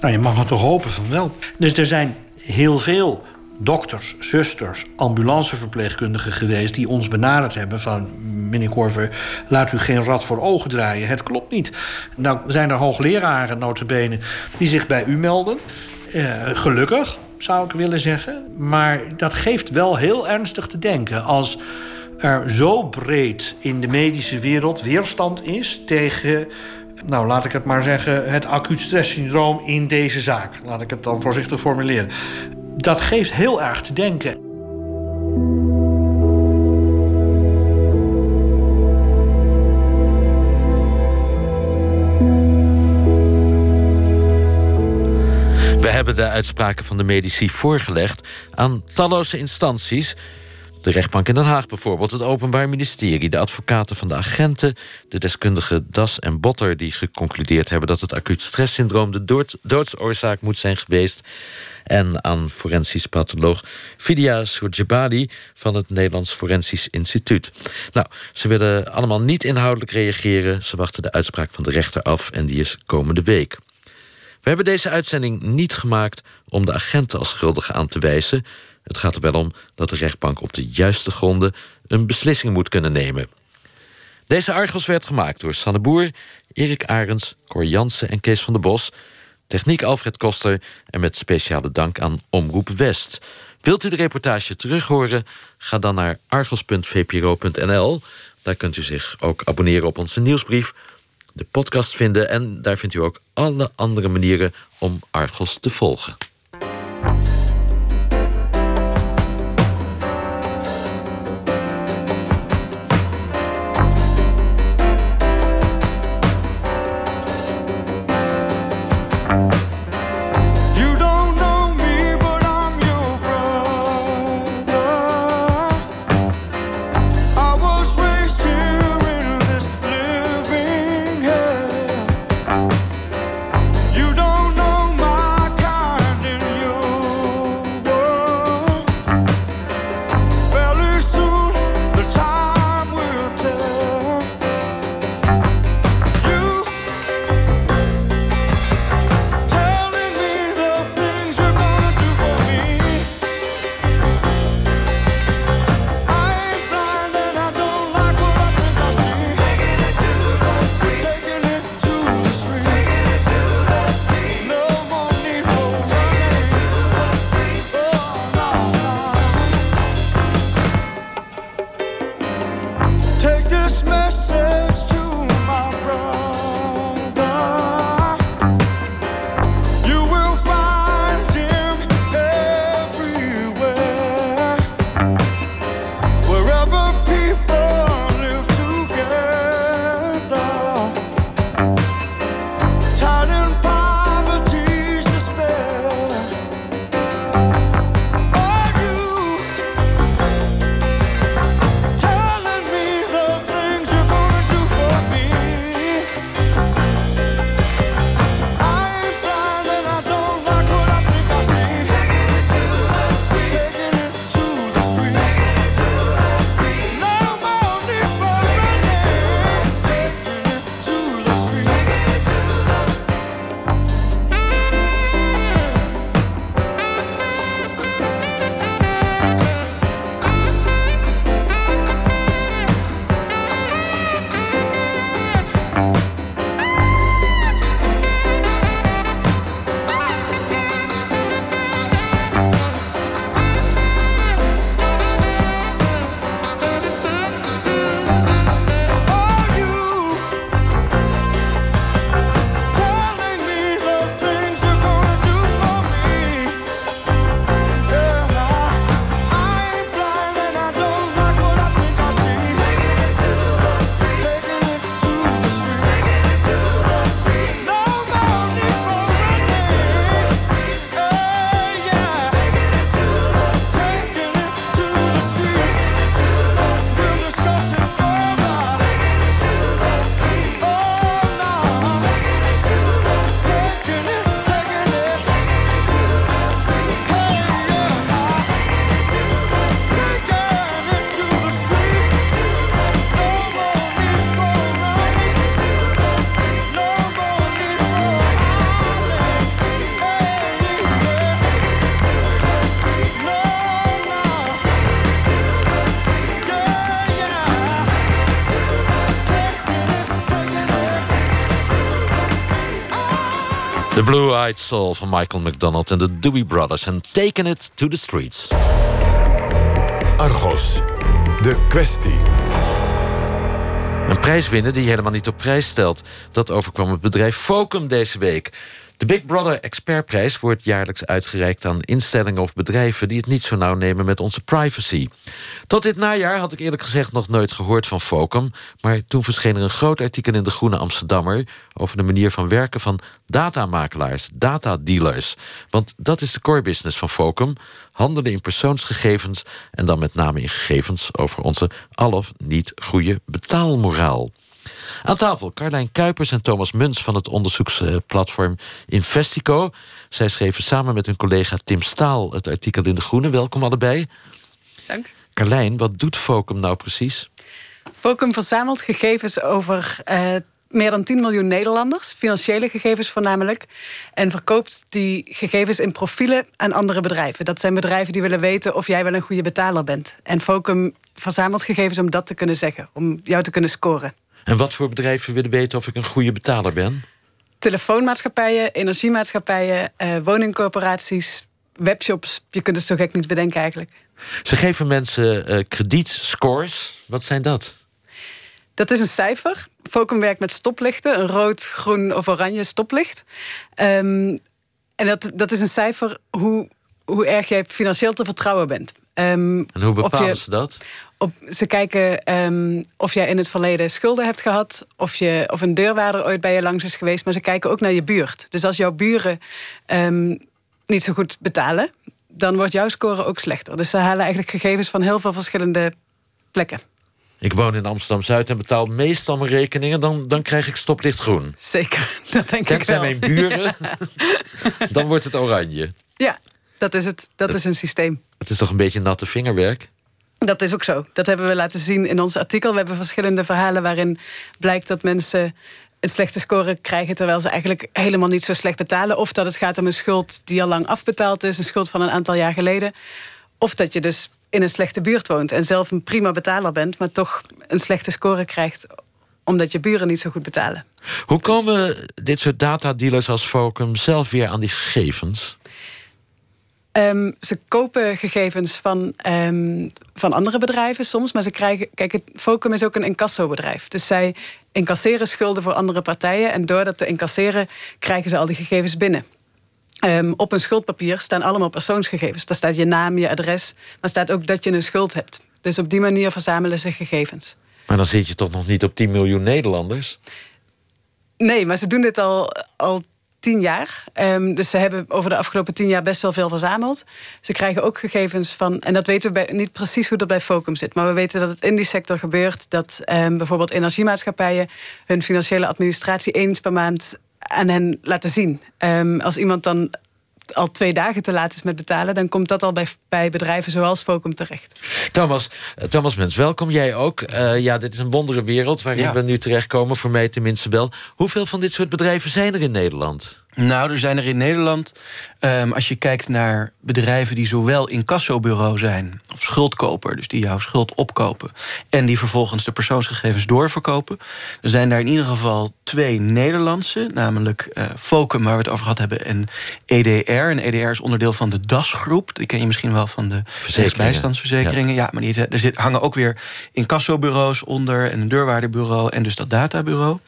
Nou, je mag het toch hopen van wel. Dus er zijn heel veel dokters, zusters, ambulanceverpleegkundigen geweest... die ons benaderd hebben van... meneer Korver, laat u geen rad voor ogen draaien. Het klopt niet. Nou zijn er hoogleraren, notabene, die zich bij u melden. Uh, gelukkig, zou ik willen zeggen. Maar dat geeft wel heel ernstig te denken... als er zo breed in de medische wereld weerstand is tegen nou laat ik het maar zeggen, het acuut stresssyndroom in deze zaak. Laat ik het dan voorzichtig formuleren. Dat geeft heel erg te denken. Hebben de uitspraken van de medici voorgelegd aan talloze instanties. De rechtbank in Den Haag bijvoorbeeld, het Openbaar Ministerie... de advocaten van de agenten, de deskundige Das en Botter... die geconcludeerd hebben dat het acuut stresssyndroom... de dood, doodsoorzaak moet zijn geweest... en aan forensisch patholoog Fidia Sourjebali... van het Nederlands Forensisch Instituut. Nou, ze willen allemaal niet inhoudelijk reageren. Ze wachten de uitspraak van de rechter af en die is komende week. We hebben deze uitzending niet gemaakt om de agenten als schuldigen aan te wijzen... Het gaat er wel om dat de rechtbank op de juiste gronden een beslissing moet kunnen nemen. Deze Argos werd gemaakt door Sanne Boer, Erik Arends, Cor Jansen en Kees van der Bos. Techniek Alfred Koster en met speciale dank aan Omroep West. Wilt u de reportage terughoren? Ga dan naar argos.vpro.nl. Daar kunt u zich ook abonneren op onze nieuwsbrief, de podcast vinden en daar vindt u ook alle andere manieren om Argos te volgen. The Blue-Eyed Soul van Michael McDonald en de Dewey Brothers. En Taken It to the Streets. Argos, de kwestie. Een prijs winnen die je helemaal niet op prijs stelt. Dat overkwam het bedrijf Focum deze week. De Big Brother Expertprijs wordt jaarlijks uitgereikt aan instellingen of bedrijven die het niet zo nauw nemen met onze privacy. Tot dit najaar had ik eerlijk gezegd nog nooit gehoord van Focum, maar toen verscheen er een groot artikel in de Groene Amsterdammer over de manier van werken van datamakelaars, datadealers. Want dat is de core business van Focum: handelen in persoonsgegevens en dan met name in gegevens over onze al of niet goede betaalmoraal. Aan tafel Carlijn Kuipers en Thomas Muns van het onderzoeksplatform Investico. Zij schreven samen met hun collega Tim Staal het artikel in De Groene. Welkom allebei. Dank. Carlijn, wat doet Focum nou precies? Focum verzamelt gegevens over uh, meer dan 10 miljoen Nederlanders, financiële gegevens voornamelijk, en verkoopt die gegevens in profielen aan andere bedrijven. Dat zijn bedrijven die willen weten of jij wel een goede betaler bent. En Focum verzamelt gegevens om dat te kunnen zeggen, om jou te kunnen scoren. En wat voor bedrijven willen weten of ik een goede betaler ben? Telefoonmaatschappijen, energiemaatschappijen, uh, woningcorporaties, webshops. Je kunt het zo gek niet bedenken eigenlijk. Ze geven mensen uh, kredietscores. Wat zijn dat? Dat is een cijfer. Focum werkt met stoplichten, een rood, groen of oranje stoplicht. Um, en dat, dat is een cijfer hoe, hoe erg jij financieel te vertrouwen bent. Um, en hoe bepalen ze dat? Op, ze kijken um, of jij in het verleden schulden hebt gehad, of, je, of een deurwaarder ooit bij je langs is geweest, maar ze kijken ook naar je buurt. Dus als jouw buren um, niet zo goed betalen, dan wordt jouw score ook slechter. Dus ze halen eigenlijk gegevens van heel veel verschillende plekken. Ik woon in Amsterdam Zuid en betaal meestal mijn rekeningen, dan, dan krijg ik stoplicht groen. Zeker, *laughs* dat denk Tenzij ik wel. mijn buren, *laughs* dan wordt het oranje. Ja, dat is het. Dat, dat is een systeem. Het is toch een beetje natte vingerwerk? Dat is ook zo. Dat hebben we laten zien in ons artikel. We hebben verschillende verhalen waarin blijkt dat mensen een slechte score krijgen terwijl ze eigenlijk helemaal niet zo slecht betalen. Of dat het gaat om een schuld die al lang afbetaald is, een schuld van een aantal jaar geleden. Of dat je dus in een slechte buurt woont en zelf een prima betaler bent, maar toch een slechte score krijgt omdat je buren niet zo goed betalen. Hoe komen dit soort datadealers als Focum zelf weer aan die gegevens? Um, ze kopen gegevens van, um, van andere bedrijven soms, maar ze krijgen. Kijk, het Focum is ook een incassobedrijf. Dus zij incasseren schulden voor andere partijen. En door dat te incasseren krijgen ze al die gegevens binnen. Um, op een schuldpapier staan allemaal persoonsgegevens. Daar staat je naam, je adres, maar staat ook dat je een schuld hebt. Dus op die manier verzamelen ze gegevens. Maar dan zit je toch nog niet op 10 miljoen Nederlanders? Nee, maar ze doen dit al, al tien jaar. Um, dus ze hebben over de afgelopen tien jaar best wel veel verzameld. Ze krijgen ook gegevens van, en dat weten we niet precies hoe dat bij Focum zit, maar we weten dat het in die sector gebeurt dat um, bijvoorbeeld energiemaatschappijen hun financiële administratie eens per maand aan hen laten zien. Um, als iemand dan al twee dagen te laat is met betalen... dan komt dat al bij, bij bedrijven zoals Focum terecht. Thomas, Thomas Mens, welkom. Jij ook. Uh, ja, dit is een wondere wereld waarin ja. we nu terechtkomen. Voor mij tenminste wel. Hoeveel van dit soort bedrijven zijn er in Nederland? Nou, er zijn er in Nederland, um, als je kijkt naar bedrijven die zowel incassobureau zijn, of schuldkoper, dus die jouw schuld opkopen, en die vervolgens de persoonsgegevens doorverkopen, er zijn daar in ieder geval twee Nederlandse, namelijk uh, Focum, waar we het over gehad hebben, en EDR. En EDR is onderdeel van de DAS-groep. Die ken je misschien wel van de bijstandsverzekeringen. Ja. ja, maar die, er zit, hangen ook weer incassobureaus onder en een deurwaardebureau en dus dat databureau.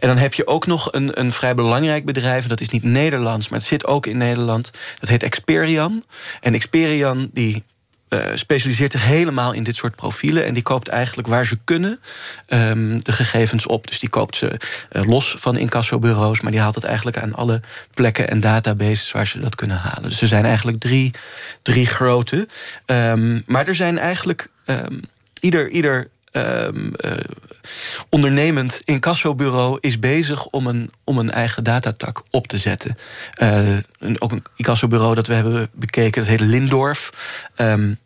En dan heb je ook nog een, een vrij belangrijk bedrijf dat is niet Nederlands, maar het zit ook in Nederland. Dat heet Experian. En Experian die uh, specialiseert zich helemaal in dit soort profielen. En die koopt eigenlijk waar ze kunnen um, de gegevens op. Dus die koopt ze uh, los van incassobureaus. Maar die haalt het eigenlijk aan alle plekken en databases waar ze dat kunnen halen. Dus er zijn eigenlijk drie, drie grote. Um, maar er zijn eigenlijk um, ieder. ieder Um, uh, ondernemend incassobureau is bezig om een, om een eigen datatak op te zetten. Uh, een, ook een incassobureau dat we hebben bekeken, dat heet Lindorf. Um,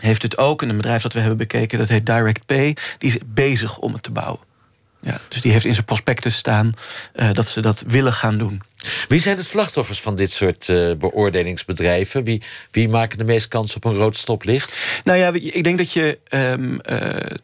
heeft het ook. En een bedrijf dat we hebben bekeken, dat heet DirectPay. Die is bezig om het te bouwen. Ja, dus die heeft in zijn prospectus staan uh, dat ze dat willen gaan doen. Wie zijn de slachtoffers van dit soort uh, beoordelingsbedrijven? Wie, wie maken de meest kans op een rood stoplicht? Nou ja, ik denk dat je. Um, uh,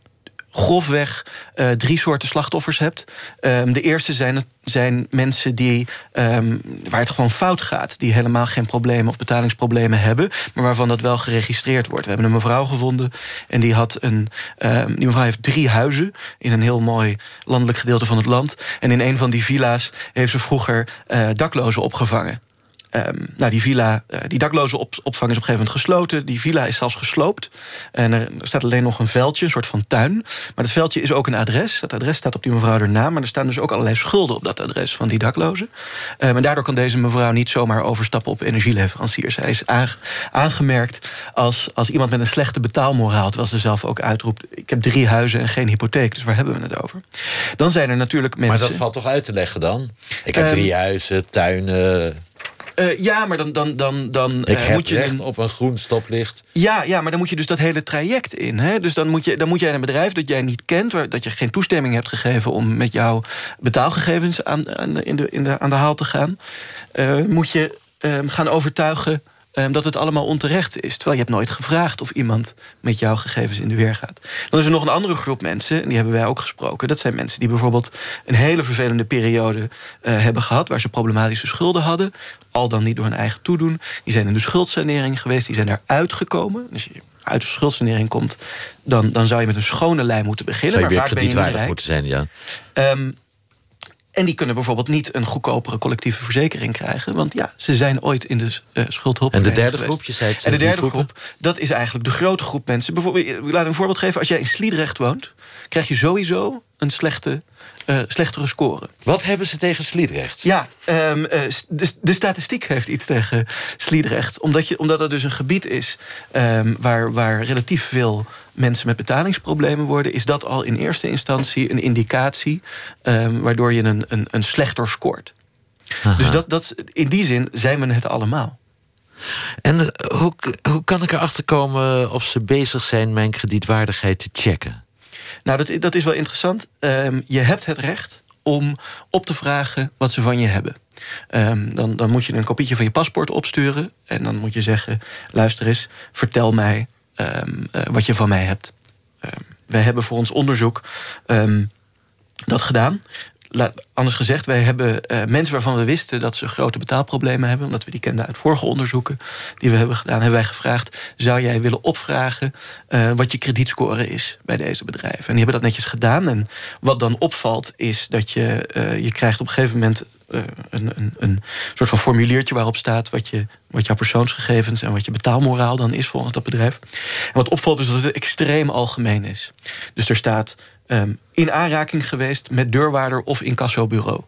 grofweg uh, drie soorten slachtoffers hebt. Um, de eerste zijn, zijn mensen die, um, waar het gewoon fout gaat. Die helemaal geen problemen of betalingsproblemen hebben. Maar waarvan dat wel geregistreerd wordt. We hebben een mevrouw gevonden. En die, had een, um, die mevrouw heeft drie huizen. In een heel mooi landelijk gedeelte van het land. En in een van die villa's heeft ze vroeger uh, daklozen opgevangen. Um, nou, die villa, uh, die dakloze op, opvang is op een gegeven moment gesloten. Die villa is zelfs gesloopt. En er, staat alleen nog een veldje, een soort van tuin. Maar dat veldje is ook een adres. Dat adres staat op die mevrouw haar naam. Maar er staan dus ook allerlei schulden op dat adres van die daklozen. Um, en daardoor kan deze mevrouw niet zomaar overstappen op energieleveranciers. Zij is aangemerkt als, als iemand met een slechte betaalmoraal. Terwijl ze zelf ook uitroept... ik heb drie huizen en geen hypotheek. Dus waar hebben we het over? Dan zijn er natuurlijk mensen... Maar dat valt toch uit te leggen dan? Ik heb um, drie huizen, tuinen... Uh, ja, maar dan, dan, dan, dan uh, heb moet je recht op een groen stoplicht. Ja, ja, maar dan moet je dus dat hele traject in. Hè? Dus dan moet, je, dan moet jij een bedrijf dat jij niet kent... Waar, dat je geen toestemming hebt gegeven om met jouw betaalgegevens aan, aan, in de, in de, aan de haal te gaan... Uh, moet je gaan overtuigen um, dat het allemaal onterecht is. Terwijl je hebt nooit gevraagd of iemand met jouw gegevens in de weer gaat. Dan is er nog een andere groep mensen, en die hebben wij ook gesproken. Dat zijn mensen die bijvoorbeeld een hele vervelende periode uh, hebben gehad... waar ze problematische schulden hadden, al dan niet door hun eigen toedoen. Die zijn in de schuldsanering geweest, die zijn daaruit gekomen. Dus je uit de schuldsanering komt... dan, dan zou je met een schone lijn moeten beginnen. Zou je maar vaak ben je niet rijk. moeten zijn, ja. Um, en die kunnen bijvoorbeeld niet een goedkopere collectieve verzekering krijgen. Want ja, ze zijn ooit in de uh, schuldhulp. En de derde groep, je zei het En de derde groepen? groep, dat is eigenlijk de grote groep mensen. Bijvoorbeeld, ik laat een voorbeeld geven. Als jij in Sliedrecht woont, krijg je sowieso een slechte, uh, slechtere score. Wat hebben ze tegen Sliedrecht? Ja, um, uh, de, de, statistiek heeft iets tegen Sliedrecht. Omdat, je, omdat het dus een gebied is um, waar, waar relatief veel mensen met betalingsproblemen worden... is dat al in eerste instantie een indicatie... Um, waardoor je een, een, een slechter scoort. Aha. Dus dat, dat, in die zin zijn we het allemaal. En uh, hoe, hoe kan ik erachter komen of ze bezig zijn... mijn kredietwaardigheid te checken? Nou, dat, dat is wel interessant. Um, je hebt het recht om op te vragen wat ze van je hebben. Um, dan, dan moet je een kopietje van je paspoort opsturen... en dan moet je zeggen, luister eens, vertel mij um, uh, wat je van mij hebt. Um, wij hebben voor ons onderzoek dat gedaan. Anders gezegd, wij hebben uh, mensen waarvan we wisten... dat ze grote betaalproblemen hebben... omdat we die kenden uit vorige onderzoeken die we hebben gedaan... hebben wij gevraagd, zou jij willen opvragen... Uh, wat je kredietscore is bij deze bedrijven? En die hebben dat netjes gedaan. En wat dan opvalt, is dat je, je krijgt op een gegeven moment... Een, een, een, soort van formuliertje waarop staat wat, je, wat jouw persoonsgegevens en wat je betaalmoraal dan is volgens dat bedrijf. En wat opvalt is dat het extreem algemeen is. Dus er staat um, in aanraking geweest met deurwaarder of incassobureau.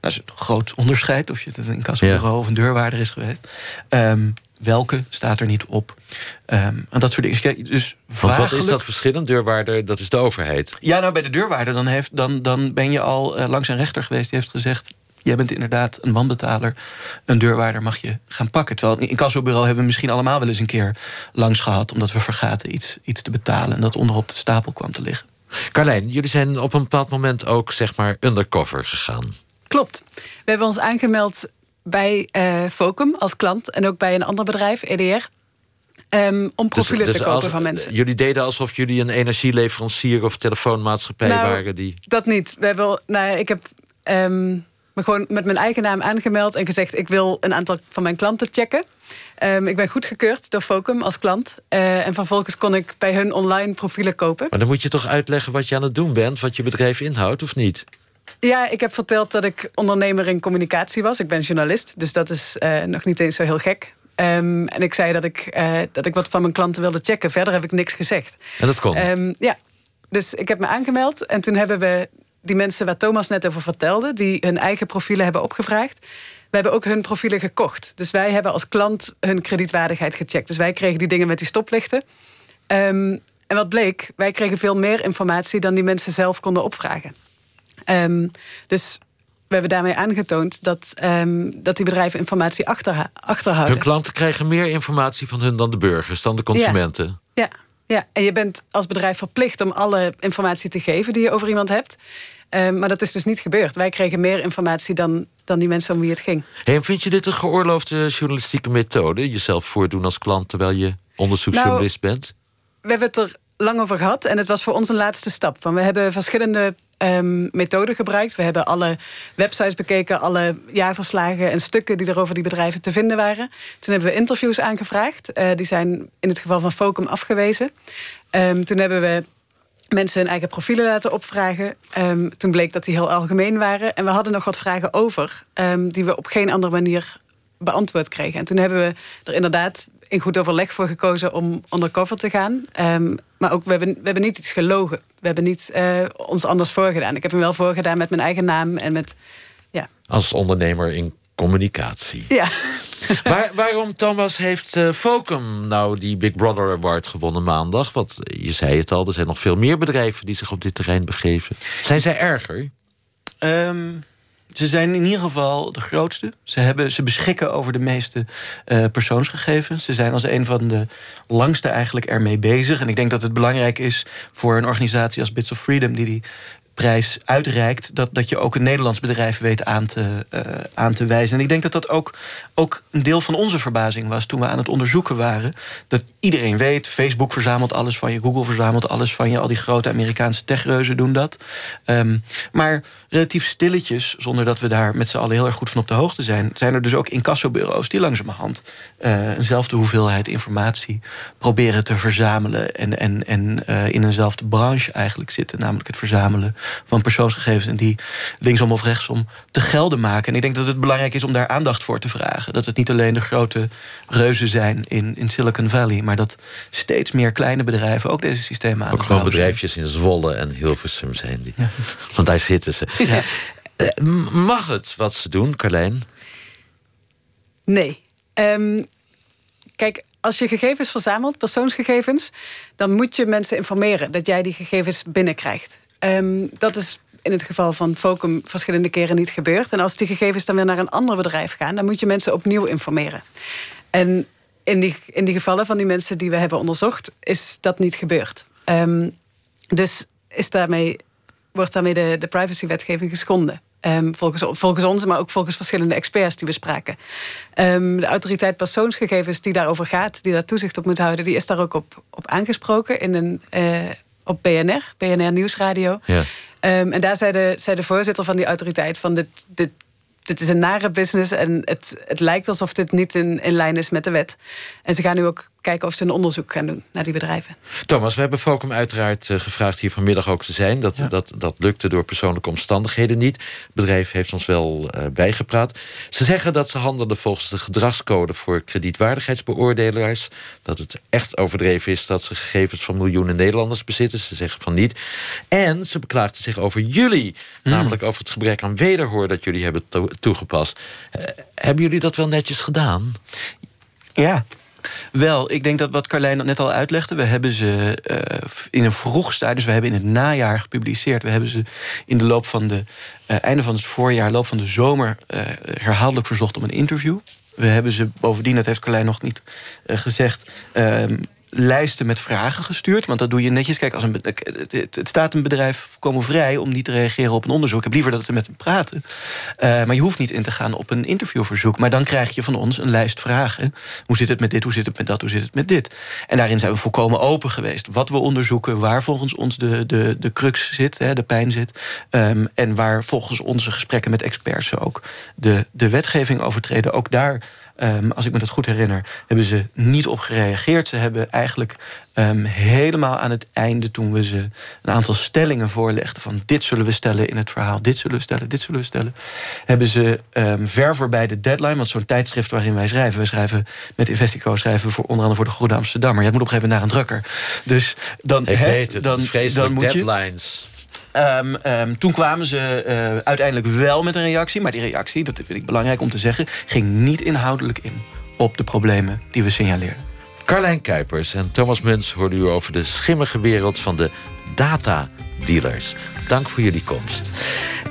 Dat is een groot onderscheid of je het een incassobureau ja. of een deurwaarder is geweest. Um, welke staat er niet op? Um, en dat soort dingen. Dus wat is dat verschil? Een deurwaarder, dat is de overheid. Ja, nou bij de deurwaarder dan, heeft, dan, dan ben je al uh, langs een rechter geweest... die heeft gezegd, jij bent inderdaad een wanbetaler. Een deurwaarder mag je gaan pakken. Terwijl in incassobureau hebben we misschien allemaal wel eens een keer langs gehad... omdat we vergaten iets, iets te betalen en dat onderop de stapel kwam te liggen. Carlijn, jullie zijn op een bepaald moment ook zeg maar undercover gegaan. Klopt. We hebben ons aangemeld bij uh, Focum als klant en ook bij een ander bedrijf, EDR. Um, om profielen dus, dus te kopen als, van mensen. Jullie deden alsof jullie een energieleverancier of telefoonmaatschappij nou, waren die. Dat niet. We hebben, nou, ik heb um, me gewoon met mijn eigen naam aangemeld en gezegd: ik wil een aantal van mijn klanten checken. Um, ik ben goedgekeurd door Focum als klant. Uh, en vervolgens kon ik bij hun online profielen kopen. Maar dan moet je toch uitleggen wat je aan het doen bent, wat je bedrijf inhoudt, of niet? Ja, ik heb verteld dat ik ondernemer in communicatie was. Ik ben journalist, dus dat is uh, nog niet eens zo heel gek. Um, en ik zei dat ik, uh, dat ik wat van mijn klanten wilde checken. Verder heb ik niks gezegd. En dat kon? Um, ja, dus ik heb me aangemeld. En toen hebben we die mensen waar Thomas net over vertelde... die hun eigen profielen hebben opgevraagd... we hebben ook hun profielen gekocht. Dus wij hebben als klant hun kredietwaardigheid gecheckt. Dus wij kregen die dingen met die stoplichten. Um, en wat bleek, wij kregen veel meer informatie... dan die mensen zelf konden opvragen. Um, dus we hebben daarmee aangetoond dat, um, dat die bedrijven informatie achter, achterhouden. Hun klanten krijgen meer informatie van hun dan de burgers, dan de consumenten. Ja, ja, ja. en je bent als bedrijf verplicht om alle informatie te geven die je over iemand hebt. Um, maar dat is dus niet gebeurd. Wij kregen meer informatie dan, dan die mensen om wie het ging. Hey, en vind je dit een geoorloofde journalistieke methode? Jezelf voordoen als klant terwijl je onderzoeksjournalist nou, bent? We hebben het er lang over gehad. En het was voor ons een laatste stap. Van we hebben verschillende um, methoden gebruikt. We hebben alle websites bekeken, alle jaarverslagen en stukken die er over die bedrijven te vinden waren. Toen hebben we interviews aangevraagd. Uh, die zijn in het geval van Focum afgewezen. Um, toen hebben we mensen hun eigen profielen laten opvragen. Um, toen bleek dat die heel algemeen waren. En we hadden nog wat vragen over die we op geen andere manier beantwoord kregen. En toen hebben we er inderdaad in goed overleg voor gekozen om undercover te gaan. Um, maar ook, we hebben, we hebben niet iets gelogen. We hebben niet uh, ons anders voorgedaan. Ik heb hem wel voorgedaan met mijn eigen naam en met... Ja. Als ondernemer in communicatie. Ja. *laughs* Waar, waarom, Thomas, heeft uh, Focum nou die Big Brother Award gewonnen maandag? Want je zei het al, er zijn nog veel meer bedrijven die zich op dit terrein begeven. Zijn zij erger? Um... Ze zijn in ieder geval de grootste. Ze, hebben, ze beschikken over de meeste uh, persoonsgegevens. Ze zijn als een van de langste eigenlijk ermee bezig. En ik denk dat het belangrijk is voor een organisatie als Bits of Freedom... die die prijs uitreikt, dat, dat je ook een Nederlands bedrijf weet aan te, uh, aan te wijzen. En ik denk dat dat ook, ook een deel van onze verbazing was toen we aan het onderzoeken waren. Dat iedereen weet, Facebook verzamelt alles van je, Google verzamelt alles van je, al die grote Amerikaanse techreuzen doen dat. Um, maar relatief stilletjes, zonder dat we daar met z'n allen heel erg goed van op de hoogte zijn, zijn er dus ook incassobureaus die langzamerhand uh, eenzelfde hoeveelheid informatie proberen te verzamelen en, en, en uh, in eenzelfde branche eigenlijk zitten, namelijk het verzamelen van persoonsgegevens en die linksom of rechtsom te gelden maken. En ik denk dat het belangrijk is om daar aandacht voor te vragen. Dat het niet alleen de grote reuzen zijn in, in Silicon Valley, maar dat steeds meer kleine bedrijven ook deze systemen aan Ook gewoon bedrijfjes in Zwolle en Hilversum zijn die. Ja. Want daar zitten ze. Ja. Eh, mag het wat ze doen, Carlijn? Nee. Um, kijk, als je gegevens verzamelt, persoonsgegevens, dan moet je mensen informeren dat jij die gegevens binnenkrijgt. Um, dat is in het geval van Focum verschillende keren niet gebeurd. En als die gegevens dan weer naar een ander bedrijf gaan, dan moet je mensen opnieuw informeren. En in die, in die gevallen van die mensen die we hebben onderzocht, is dat niet gebeurd. Um, dus is daarmee, wordt daarmee de, de privacywetgeving geschonden. Um, volgens, volgens ons, maar ook volgens verschillende experts die we spraken. De autoriteit persoonsgegevens die daarover gaat, die daar toezicht op moet houden, die is daar ook op, op aangesproken in een, uh, op BNR, BNR Nieuwsradio. Ja. Um, en daar zei de, zei de voorzitter van die autoriteit van dit, dit dit is een nare business en het, het lijkt alsof dit niet in, in lijn is met de wet. En ze gaan nu ook kijken of ze een onderzoek gaan doen naar die bedrijven. Thomas, we hebben Focum uiteraard uh, gevraagd hier vanmiddag ook te zijn. Dat, dat, dat lukte door persoonlijke omstandigheden niet. Het bedrijf heeft ons wel uh, bijgepraat. Ze zeggen dat ze handelen volgens de gedragscode voor kredietwaardigheidsbeoordelaars. Dat het echt overdreven is dat ze gegevens van miljoenen Nederlanders bezitten. Ze zeggen van niet. En ze beklaagden zich over jullie. Mm. Namelijk over het gebrek aan wederhoor dat jullie hebben to toegepast. Uh, hebben jullie dat wel netjes gedaan? Ja, wel, ik denk dat wat Carlijn net al uitlegde... we hebben ze uh, in een vroeg stadium, dus we hebben in het najaar gepubliceerd... we hebben ze in de loop van de... Uh, einde van het voorjaar, loop van de zomer... Uh, herhaaldelijk verzocht om een interview. We hebben ze bovendien, dat heeft Carlijn nog niet gezegd... Ehm, lijsten met vragen gestuurd. Want dat doe je netjes. Kijk, als een, het, staat een bedrijf komen vrij om niet te reageren op een onderzoek. Ik heb liever dat ze met hem praten. Uh, maar je hoeft niet in te gaan op een interviewverzoek. Maar dan krijg je van ons een lijst vragen. Hoe zit het met dit, hoe zit het met dat, hoe zit het met dit? En daarin zijn we volkomen open geweest. Wat we onderzoeken, waar volgens ons de, de, de crux zit, hè, de pijn zit. Um, en waar volgens onze gesprekken met experts ook de, de wetgeving overtreden. Ook daar Um, als ik me dat goed herinner, hebben ze niet op gereageerd. Ze hebben eigenlijk um, helemaal aan het einde, toen we ze een aantal stellingen voorlegden... van dit zullen we stellen in het verhaal, dit zullen we stellen, dit zullen we stellen... hebben ze um, ver voorbij de deadline, want zo'n tijdschrift waarin wij schrijven... wij schrijven met Investico schrijven voor onder andere voor de Goede Amsterdammer. Je moet op een gegeven moment naar een drukker. Dus dan, ik he, weet het, dan, het dan moet deadlines. Je, Um, toen kwamen ze uh, uiteindelijk wel met een reactie. Maar die reactie, dat vind ik belangrijk om te zeggen... ging niet inhoudelijk in op de problemen die we signaleerden. Carlijn Kuipers en Thomas Muns hoorden u over de schimmige wereld van de data-dealers. Dank voor jullie komst.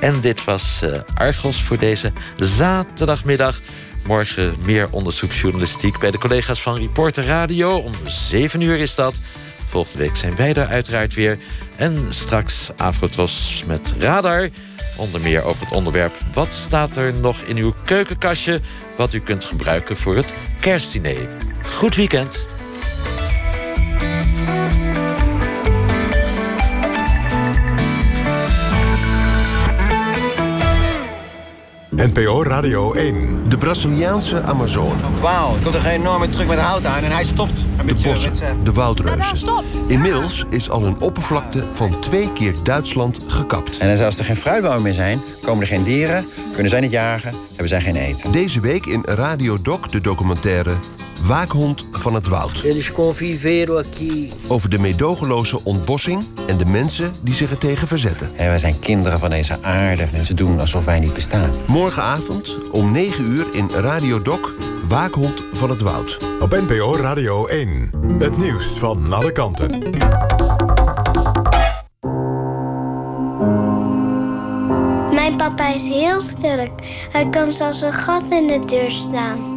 En dit was uh, Argos voor deze zaterdagmiddag. Morgen meer onderzoeksjournalistiek bij de collega's van Reporter Radio. Om 7 uur is dat. Volgende week zijn wij er uiteraard weer. En straks Afrotros met Radar. Onder meer over het onderwerp... wat staat er nog in uw keukenkastje... wat u kunt gebruiken voor het kerstdiner. Goed weekend. NPO Radio 1. De Braziliaanse Amazone. Wauw, er komt er een enorme truck met hout aan en hij stopt. De bossen, de woudreuzen. Inmiddels is al een oppervlakte van twee keer Duitsland gekapt. En als er geen fruitbomen meer zijn, komen er geen dieren, kunnen zij niet jagen, hebben zij geen eten. Deze week in Radio Doc de documentaire Waakhond van het Woud. Over de meedogenloze ontbossing en de mensen die zich er tegen verzetten. En wij zijn kinderen van deze aarde en ze doen alsof wij niet bestaan. Morgenavond om 9 uur in Radio Doc Waakhond van het Woud. Op NPO Radio 1. Het nieuws van alle kanten. Mijn papa is heel sterk. Hij kan zelfs een gat in de deur slaan.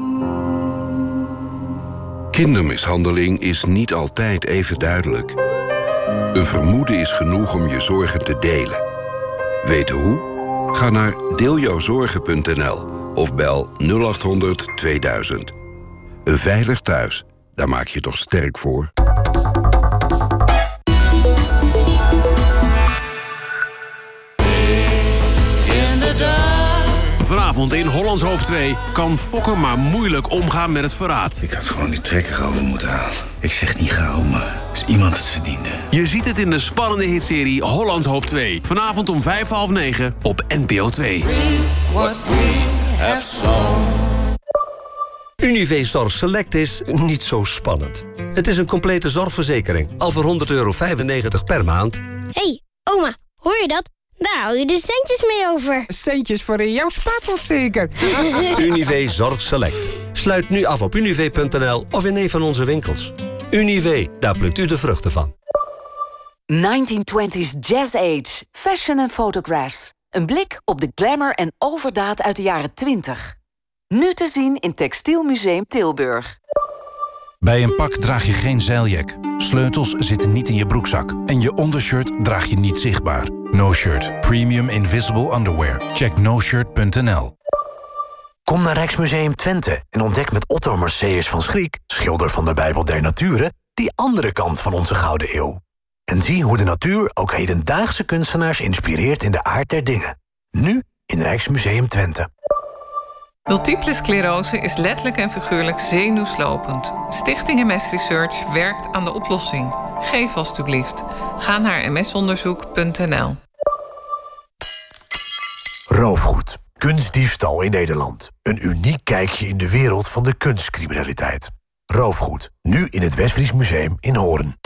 Kindermishandeling is niet altijd even duidelijk. Een vermoeden is genoeg om je zorgen te delen. Weten hoe? Ga naar deeljouwzorgen.nl of bel 0800 2000. Een veilig thuis, daar maak je toch sterk voor? Vanavond in Hollands Hoop 2 kan Fokker maar moeilijk omgaan met het verraad. Ik had gewoon die trekker over moeten halen. Ik zeg niet gauw, maar als iemand het verdiende. Je ziet het in de spannende hitserie Hollands Hoop 2. Vanavond om vijf half negen op NPO 2. Unive Zorg Select is niet zo spannend. Het is een complete zorgverzekering, al voor 100,95 euro per maand. hey, oma, hoor je dat? Daar hou je de centjes mee over. Centjes voor in jouw spaarpot zeker? *laughs* Unive Zorg Select. Sluit nu af op unive.nl of in een van onze winkels. Unive, daar plukt u de vruchten van. 1920s Jazz Age. Fashion en photographs. Een blik op de glamour en overdaad uit de jaren 20. Nu te zien in Textielmuseum Tilburg. Bij een pak draag je geen zeiljak. Sleutels zitten niet in je broekzak. En je ondershirt draag je niet zichtbaar. No Shirt. Premium Invisible Underwear. Check noshirt.nl Kom naar Rijksmuseum Twente en ontdek met Otto Marseus van Schriek... schilder van de Bijbel der Naturen... die andere kant van onze Gouden Eeuw. En zie hoe de natuur ook hedendaagse kunstenaars inspireert... in de aard der dingen. Nu in Rijksmuseum Twente. Multiple sclerose is letterlijk en figuurlijk zenuwslopend. Stichting MS Research werkt aan de oplossing. Geef alstublieft. Ga naar msonderzoek.nl. Roofgoed. Kunstdiefstal in Nederland. Een uniek kijkje in de wereld van de kunstcriminaliteit. Roofgoed. Nu in het Westfries Museum in Hoorn.